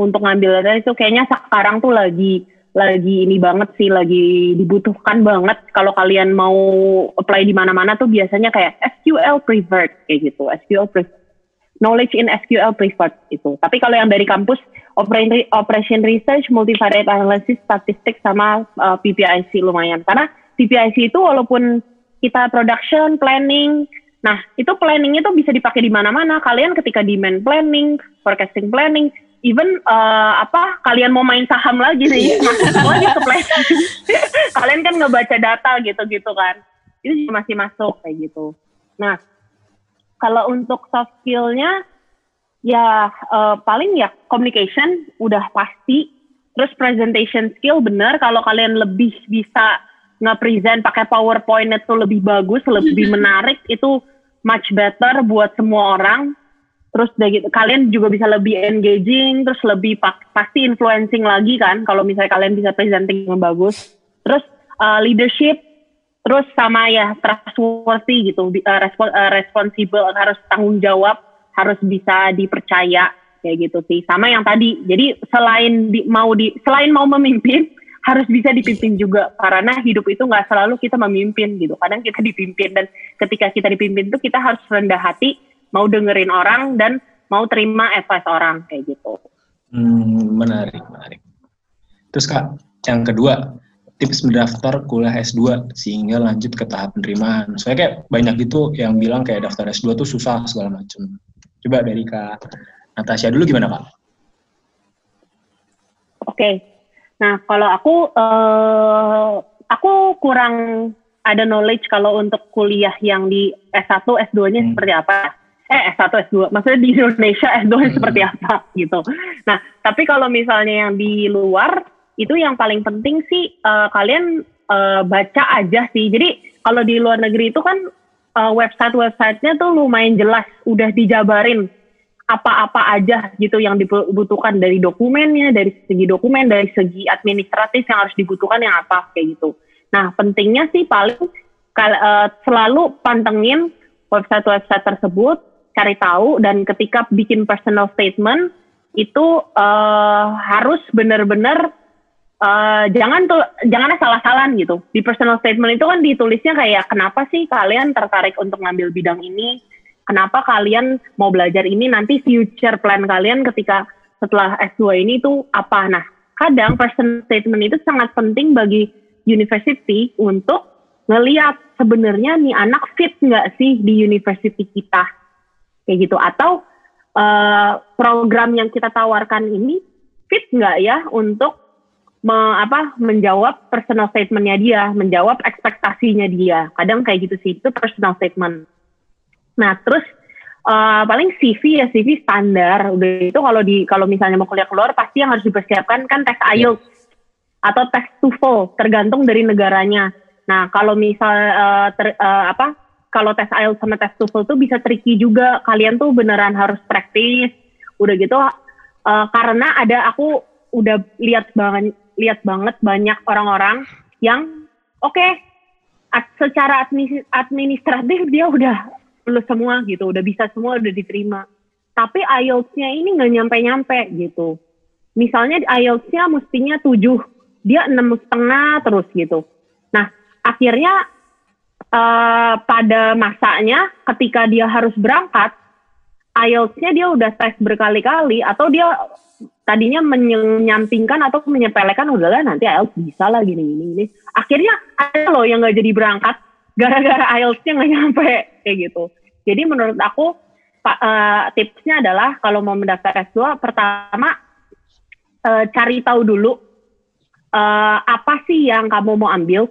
Speaker 4: Untuk ngambil data itu kayaknya sekarang tuh lagi lagi ini banget sih lagi dibutuhkan banget. Kalau kalian mau apply di mana-mana tuh biasanya kayak SQL preferred kayak gitu. SQL preferred knowledge in SQL preferred itu tapi kalau yang dari kampus operation research multivariate analysis statistik sama uh, PPIC lumayan. Karena PPIC itu walaupun kita production planning nah itu planningnya tuh bisa dipakai di mana-mana. Kalian ketika demand planning forecasting planning even uh, apa kalian mau main saham lagi sih masuk semuanya ke kalian kan ngebaca data gitu-gitu kan. Itu juga masih masuk kayak gitu. Nah kalau untuk soft skillnya ya eh, paling ya communication udah pasti. Terus presentation skill bener kalau kalian lebih bisa nge-present pakai PowerPoint itu lebih bagus lebih menarik itu much better buat semua orang terus udah gitu kalian juga bisa lebih engaging terus lebih pa- pasti influencing lagi kan kalau misalnya kalian bisa presenting yang bagus. Terus uh, leadership terus sama ya trustworthy gitu uh, respo- uh, responsible harus tanggung jawab harus bisa dipercaya kayak gitu sih. Sama yang tadi jadi selain di, mau di selain mau memimpin harus bisa dipimpin juga. Karena hidup itu nggak selalu kita memimpin gitu kadang kita dipimpin dan ketika kita dipimpin itu kita harus rendah hati mau dengerin orang dan mau terima advice orang kayak gitu
Speaker 1: Hmm, menarik, menarik. Terus kak, yang kedua, tips mendaftar kuliah S2 sehingga lanjut ke tahap penerimaan. Soalnya kayak banyak gitu yang bilang kayak daftar S2 tuh susah segala macam. Coba dari kak Natasha dulu gimana kak?
Speaker 4: Oke. Nah, kalau aku eh aku kurang ada knowledge kalau untuk kuliah yang di S1, S2-nya
Speaker 1: Hmm.
Speaker 4: seperti apa. Eh, S1, S2. Maksudnya di Indonesia S2-nya
Speaker 1: Hmm.
Speaker 4: seperti apa gitu. Nah, tapi kalau misalnya yang di luar itu yang paling penting sih eh, kalian eh, baca aja sih. Jadi kalau di luar negeri itu kan eh, website-websitenya tuh lumayan jelas, udah dijabarin apa-apa aja gitu yang dibutuhkan dari dokumennya, dari segi dokumen, dari segi administratif yang harus dibutuhkan yang apa kayak gitu. Nah pentingnya sih paling kal- selalu pantengin website-website tersebut, cari tahu dan ketika bikin personal statement itu eh, harus benar-benar eh, jangan tuh jangan salah-salahan gitu. Di personal statement itu kan ditulisnya kayak kenapa sih kalian tertarik untuk ngambil bidang ini? Kenapa kalian mau belajar ini? Nanti future plan kalian ketika setelah S2 ini itu apa? Nah, kadang personal statement itu sangat penting bagi university untuk ngeliat sebenarnya nih anak fit nggak sih di university kita kayak gitu atau eh, program yang kita tawarkan ini fit nggak ya untuk me- apa menjawab personal statementnya dia, menjawab ekspektasinya dia. Kadang kayak gitu sih itu personal statement. Nah terus uh, paling CV ya CV standar. Udah itu kalau di kalau misalnya mau kuliah keluar pasti yang harus dipersiapkan kan tes IELTS atau tes TOEFL tergantung dari negaranya. Nah kalau misal uh, ter, uh, apa kalau tes IELTS sama tes TOEFL tuh bisa tricky juga. Kalian tuh beneran harus praktis. Udah gitu uh, karena ada aku udah lihat banget lihat banget banyak orang-orang yang oke okay, secara administratif dia udah lulus semua gitu, udah bisa semua, udah diterima. Tapi IELTS-nya ini nggak nyampe-nyampe gitu. Misalnya IELTS-nya mestinya tujuh, dia enam setengah terus gitu. Nah, akhirnya uh, pada masanya ketika dia harus berangkat, IELTS-nya dia udah tes berkali-kali atau dia tadinya menyampingkan atau menyepelekan udahlah nanti IELTS bisa lah gini gini ini akhirnya ada loh yang nggak jadi berangkat gara-gara IELTS-nya nggak nyampe kayak gitu. Jadi menurut aku uh, tipsnya adalah kalau mau mendaftar S2 pertama uh, cari tahu dulu uh, apa sih yang kamu mau ambil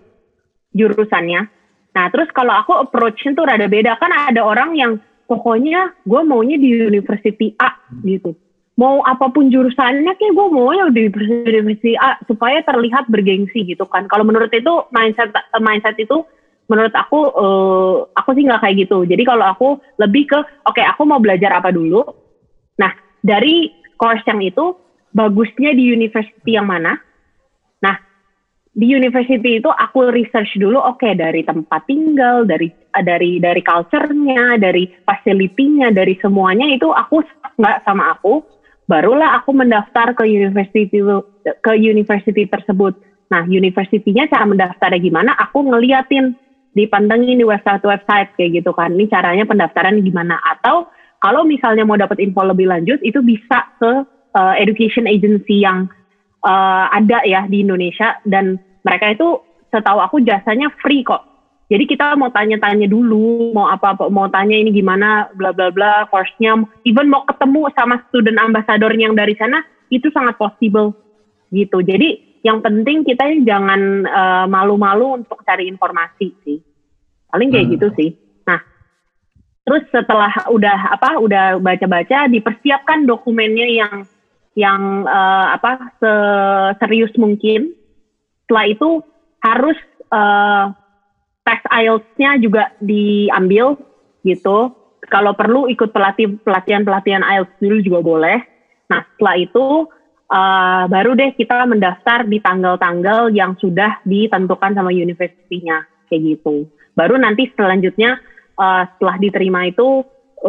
Speaker 4: jurusannya nah terus kalau aku approach-nya tuh rada beda. Kan ada orang yang pokoknya gue maunya di university A gitu. Mau apa pun jurusannya kayak gue mau ya di university A supaya terlihat bergengsi gitu kan. Kalau menurut itu mindset mindset itu menurut aku uh, aku sih nggak kayak gitu. Jadi kalau aku lebih ke oke okay, aku mau belajar apa dulu? Nah dari course yang itu bagusnya di university yang mana di university itu aku research dulu oke okay, dari tempat tinggal dari dari dari culture-nya dari facility-nya dari semuanya itu aku nggak sama aku barulah aku mendaftar ke university ke university tersebut. Nah, universitinya cara mendaftarnya gimana? Aku ngeliatin, dipantengin di website-website kayak gitu kan. Ini caranya pendaftaran gimana? Atau kalau misalnya mau dapat info lebih lanjut, itu bisa ke uh, education agency yang uh, ada ya di Indonesia dan mereka itu setahu aku jasanya free kok. Jadi kita mau tanya-tanya dulu, mau apa-apa, mau tanya ini gimana, bla bla bla, course-nya, even mau ketemu sama student ambassador yang dari sana, itu sangat possible gitu. Jadi yang penting kita jangan uh, malu-malu untuk cari informasi sih. Paling kayak hmm. gitu sih. Nah, terus setelah udah apa, udah baca-baca, dipersiapkan dokumennya yang yang uh, apa serius mungkin. Setelah itu harus uh, tes IELTS-nya juga diambil gitu. Kalau perlu ikut pelatih pelatihan pelatihan IELTS dulu juga boleh. Nah setelah itu uh, baru deh kita mendaftar di tanggal-tanggal yang sudah ditentukan sama universitinya kayak gitu. Baru nanti selanjutnya uh, setelah diterima itu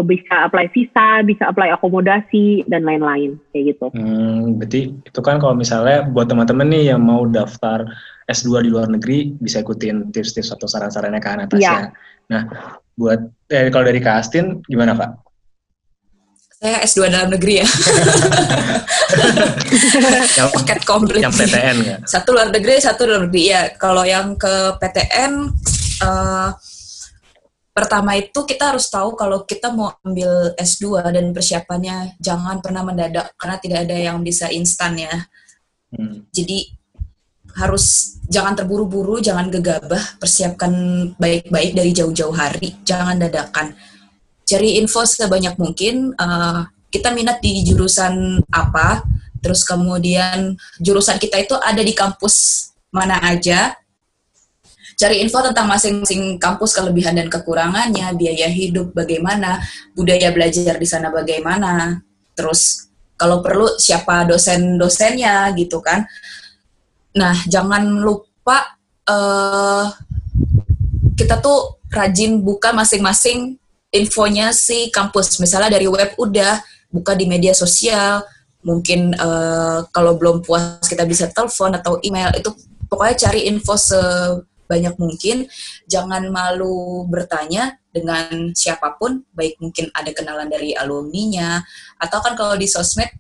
Speaker 4: bisa apply visa, bisa apply akomodasi dan lain-lain kayak gitu.
Speaker 1: Hmm, berarti itu kan kalau misalnya buat teman-teman nih yang mau daftar S2 di luar negeri bisa ikutin tips-tips atau saran-sarannya Kak Natasha. Ya. Nah, buat eh, kalau dari Kak Astin gimana Kak?
Speaker 3: Saya S2 dalam negeri ya. yang, Paket komplit.
Speaker 1: Yang PTN ya?
Speaker 3: Satu luar negeri, satu luar negeri. Ya, kalau yang ke PTN, uh, eh, pertama itu kita harus tahu kalau kita mau ambil S2 dan persiapannya jangan pernah mendadak karena tidak ada yang bisa instan ya. Hmm. Jadi harus jangan terburu-buru, jangan gegabah, persiapkan baik-baik dari jauh-jauh hari, jangan dadakan. Cari info sebanyak mungkin, uh, kita minat di jurusan apa, terus kemudian jurusan kita itu ada di kampus mana aja. Cari info tentang masing-masing kampus kelebihan dan kekurangannya, biaya hidup bagaimana, budaya belajar di sana bagaimana, terus kalau perlu siapa dosen-dosennya gitu kan Nah, jangan lupa uh, kita tuh rajin buka masing-masing infonya si kampus. Misalnya dari web udah, buka di media sosial, mungkin uh, kalau belum puas kita bisa telepon atau email. Itu pokoknya cari info sebanyak mungkin. Jangan malu bertanya dengan siapa pun, baik mungkin ada kenalan dari alumninya, atau kan kalau di sosmed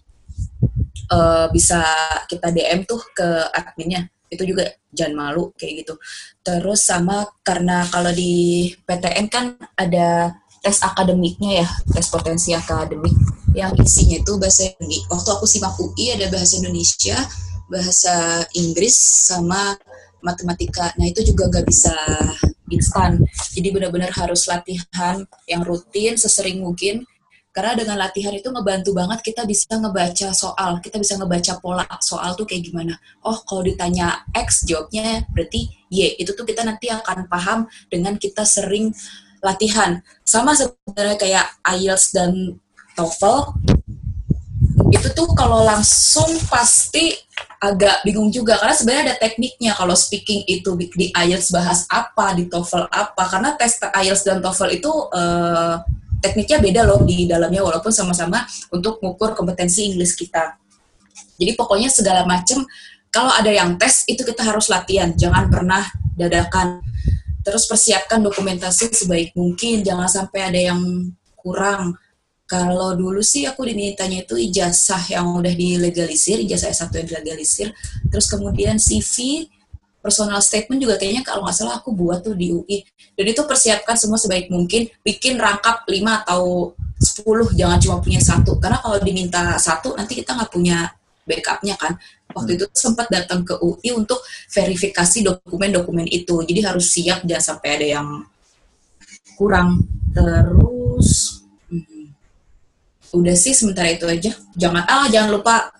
Speaker 3: uh, bisa kita DM tuh ke adminnya itu juga jangan malu kayak gitu terus sama karena kalau di PTN kan ada tes akademiknya ya tes potensi akademik yang isinya itu bahasa Indonesia waktu aku simak UI ada bahasa Indonesia bahasa Inggris sama matematika nah itu juga gak bisa instan. Jadi benar-benar harus latihan yang rutin sesering mungkin karena dengan latihan itu ngebantu banget kita bisa ngebaca soal, kita bisa ngebaca pola soal tuh kayak gimana. Oh, kalau ditanya X jawabnya berarti Y. Itu tuh kita nanti akan paham dengan kita sering latihan. Sama sebenarnya kayak IELTS dan TOEFL. Itu tuh kalau langsung pasti agak bingung juga karena sebenarnya ada tekniknya kalau speaking itu di IELTS bahas apa, di TOEFL apa. Karena tes IELTS dan TOEFL itu uh, tekniknya beda loh di dalamnya walaupun sama-sama untuk mengukur kompetensi Inggris kita. Jadi pokoknya segala macam kalau ada yang tes itu kita harus latihan, jangan pernah dadakan. Terus persiapkan dokumentasi sebaik mungkin, jangan sampai ada yang kurang. Kalau dulu sih aku dimintanya itu ijazah yang udah dilegalisir, ijazah S1 yang dilegalisir, terus kemudian CV, personal statement juga kayaknya kalau nggak salah aku buat tuh di UI. Dan itu persiapkan semua sebaik mungkin, bikin rangkap 5 atau 10, jangan cuma punya satu. Karena kalau diminta satu, nanti kita nggak punya backupnya kan. Waktu itu sempat datang ke UI untuk verifikasi dokumen-dokumen itu. Jadi harus siap, jangan sampai ada yang kurang. Terus, udah sih sementara itu aja. Jangan, ah jangan lupa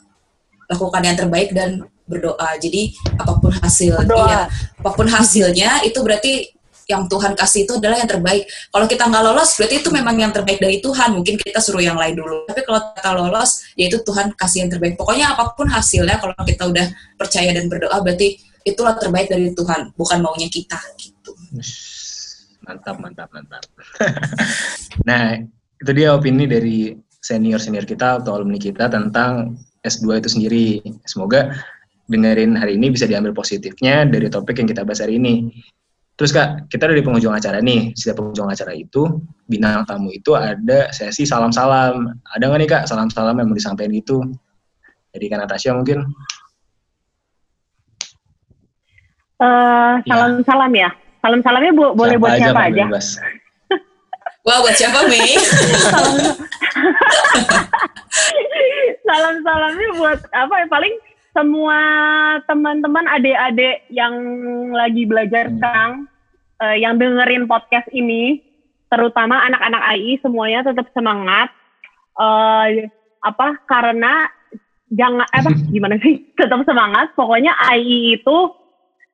Speaker 3: lakukan yang terbaik dan berdoa. Jadi apa pun hasilnya, apa pun hasilnya itu berarti yang Tuhan kasih itu adalah yang terbaik. Kalau kita nggak lolos, berarti itu memang yang terbaik dari Tuhan. Mungkin kita suruh yang lain dulu. Tapi kalau kita lolos, ya itu Tuhan kasih yang terbaik. Pokoknya apa pun hasilnya, kalau kita udah percaya dan berdoa, berarti itulah terbaik dari Tuhan, bukan maunya kita. Gitu.
Speaker 1: Mantap, mantap, mantap. nah, itu dia opini dari senior-senior kita atau alumni kita tentang S2 itu sendiri. Semoga dengerin hari ini bisa diambil positifnya dari topik yang kita bahas hari ini. Terus Kak, kita dari pengunjung acara nih. Setiap pengunjung acara itu, bintang tamu itu ada sesi salam-salam. Ada nggak nih Kak salam-salam yang mau disampaikan gitu? Jadi Kak Natasha mungkin?
Speaker 4: Uh, salam-salam ya. Salam-salamnya bo boleh buat aja, siapa aja?
Speaker 3: Wah, buat siapa, Mei?
Speaker 4: Salam-salamnya buat apa ya? Paling semua teman-teman adik-adik yang lagi belajar hmm. sekarang uh, yang dengerin podcast ini terutama anak-anak AI semuanya tetap semangat uh, apa karena jangan eh, apa gimana sih tetap semangat pokoknya AI itu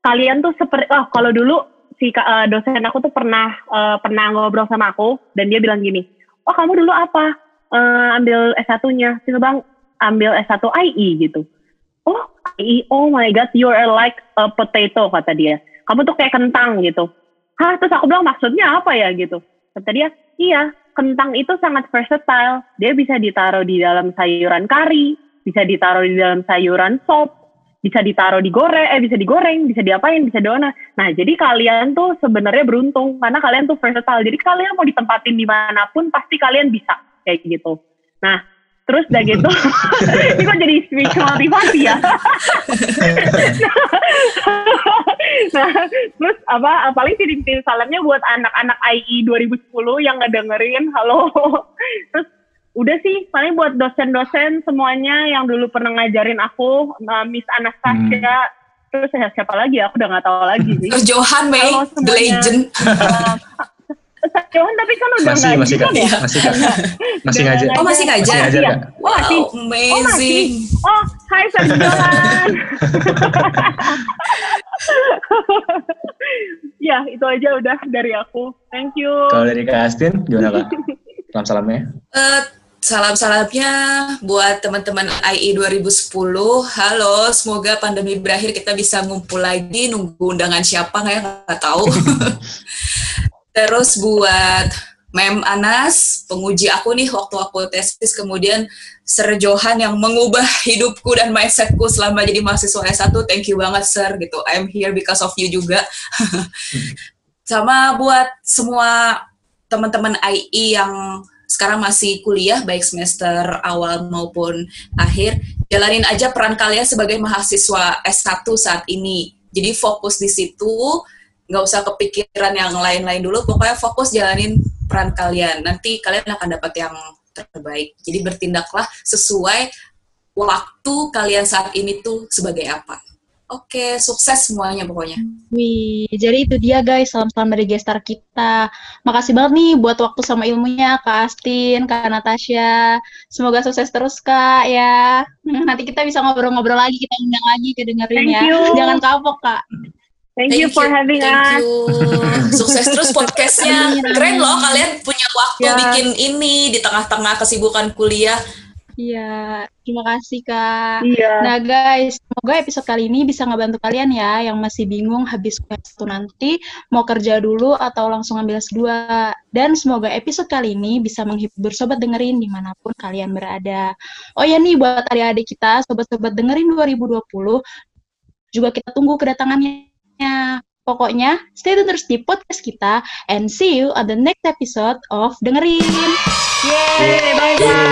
Speaker 4: kalian tuh seperti oh kalau dulu si uh, dosen aku tuh pernah uh, pernah ngobrol sama aku dan dia bilang gini oh kamu dulu apa? Uh, ambil S1-nya sih bang ambil S1 AI gitu. Oh oh my god you are like a potato kata dia. Kamu tuh kayak kentang gitu. Hah terus aku bilang maksudnya apa ya? gitu. Kata dia iya kentang itu sangat versatile. Dia bisa ditaruh di dalam sayuran kari bisa ditaruh di dalam sayuran sop bisa ditaruh di goreng eh bisa digoreng bisa diapain bisa dona nah jadi kalian tuh sebenarnya beruntung karena kalian tuh versatile jadi kalian mau ditempatin di mana pun pasti kalian bisa kayak gitu nah Terus udah gitu, ini kok jadi speech motivasi ya. nah, terus apa, paling titip-titip salamnya buat anak-anak IE 2010 yang ngedengerin, halo. terus udah sih, paling buat dosen-dosen semuanya yang dulu pernah ngajarin aku, Miss Anastasia, hmm. terus siapa lagi ya, aku udah gak tahu lagi sih.
Speaker 3: Terus Johan May, the legend. Uh,
Speaker 4: Johan tapi kan udah
Speaker 1: masih
Speaker 4: ngaji
Speaker 1: masih
Speaker 4: kan
Speaker 1: ya? Masih kan? Masih ngajar.
Speaker 3: Oh masih ngajar.
Speaker 1: Masih ngajar
Speaker 4: iya.
Speaker 3: Wow,
Speaker 4: masih.
Speaker 3: amazing.
Speaker 4: Oh, oh hai Sir Johan. ya, itu aja udah dari aku. Thank you.
Speaker 1: Kalau dari Kak Astin, gimana Kak? Salam-salamnya.
Speaker 3: Uh, Salam-salamnya buat teman-teman IE 2010. Halo, semoga pandemi berakhir kita bisa ngumpul lagi. Nunggu undangan siapa nggak ya? Nggak tahu. Terus buat Mem Anas, penguji aku nih waktu aku tesis, kemudian Sir Johan yang mengubah hidupku dan mindsetku selama jadi mahasiswa S1, thank you banget Sir, gitu. I'm here because of you juga. Sama buat semua teman-teman IE yang sekarang masih kuliah, baik semester awal maupun akhir, jalanin aja peran kalian sebagai mahasiswa S1 saat ini. Jadi fokus di situ, nggak usah kepikiran yang lain-lain dulu. Pokoknya fokus jalanin peran kalian. Nanti kalian akan dapat yang terbaik. Jadi bertindaklah sesuai waktu kalian saat ini tuh sebagai apa Oke, sukses semuanya pokoknya.
Speaker 2: Wih, jadi itu dia guys, salam-salam dari gestar kita. Makasih banget nih buat waktu sama ilmunya, Kak Astin, Kak Natasha. Semoga sukses terus, Kak, ya. Nanti kita bisa ngobrol-ngobrol lagi, kita undang lagi, kedengerin
Speaker 4: Thank
Speaker 2: ya.
Speaker 4: you.
Speaker 2: Jangan kapok, Kak.
Speaker 4: Thank, you for having
Speaker 3: thank
Speaker 4: us.
Speaker 3: you. Sukses terus podcastnya. Keren loh kalian punya waktu
Speaker 4: Ya.
Speaker 3: bikin ini di tengah-tengah kesibukan kuliah.
Speaker 2: Iya, terima kasih, Kak.
Speaker 4: Iya.
Speaker 2: Nah guys, semoga episode kali ini bisa ngebantu kalian ya yang masih bingung habis kuliah satu nanti mau kerja dulu atau langsung ambil S2. Dan semoga episode kali ini bisa menghibur sobat dengerin di mana pun kalian berada. Oh ya nih buat adik-adik kita, sobat-sobat dengerin 2020, juga kita tunggu kedatangannya. Pokoknya, stay tune terus di podcast kita and see you on the next episode of Dengerin.
Speaker 6: Yay! Bye, bye.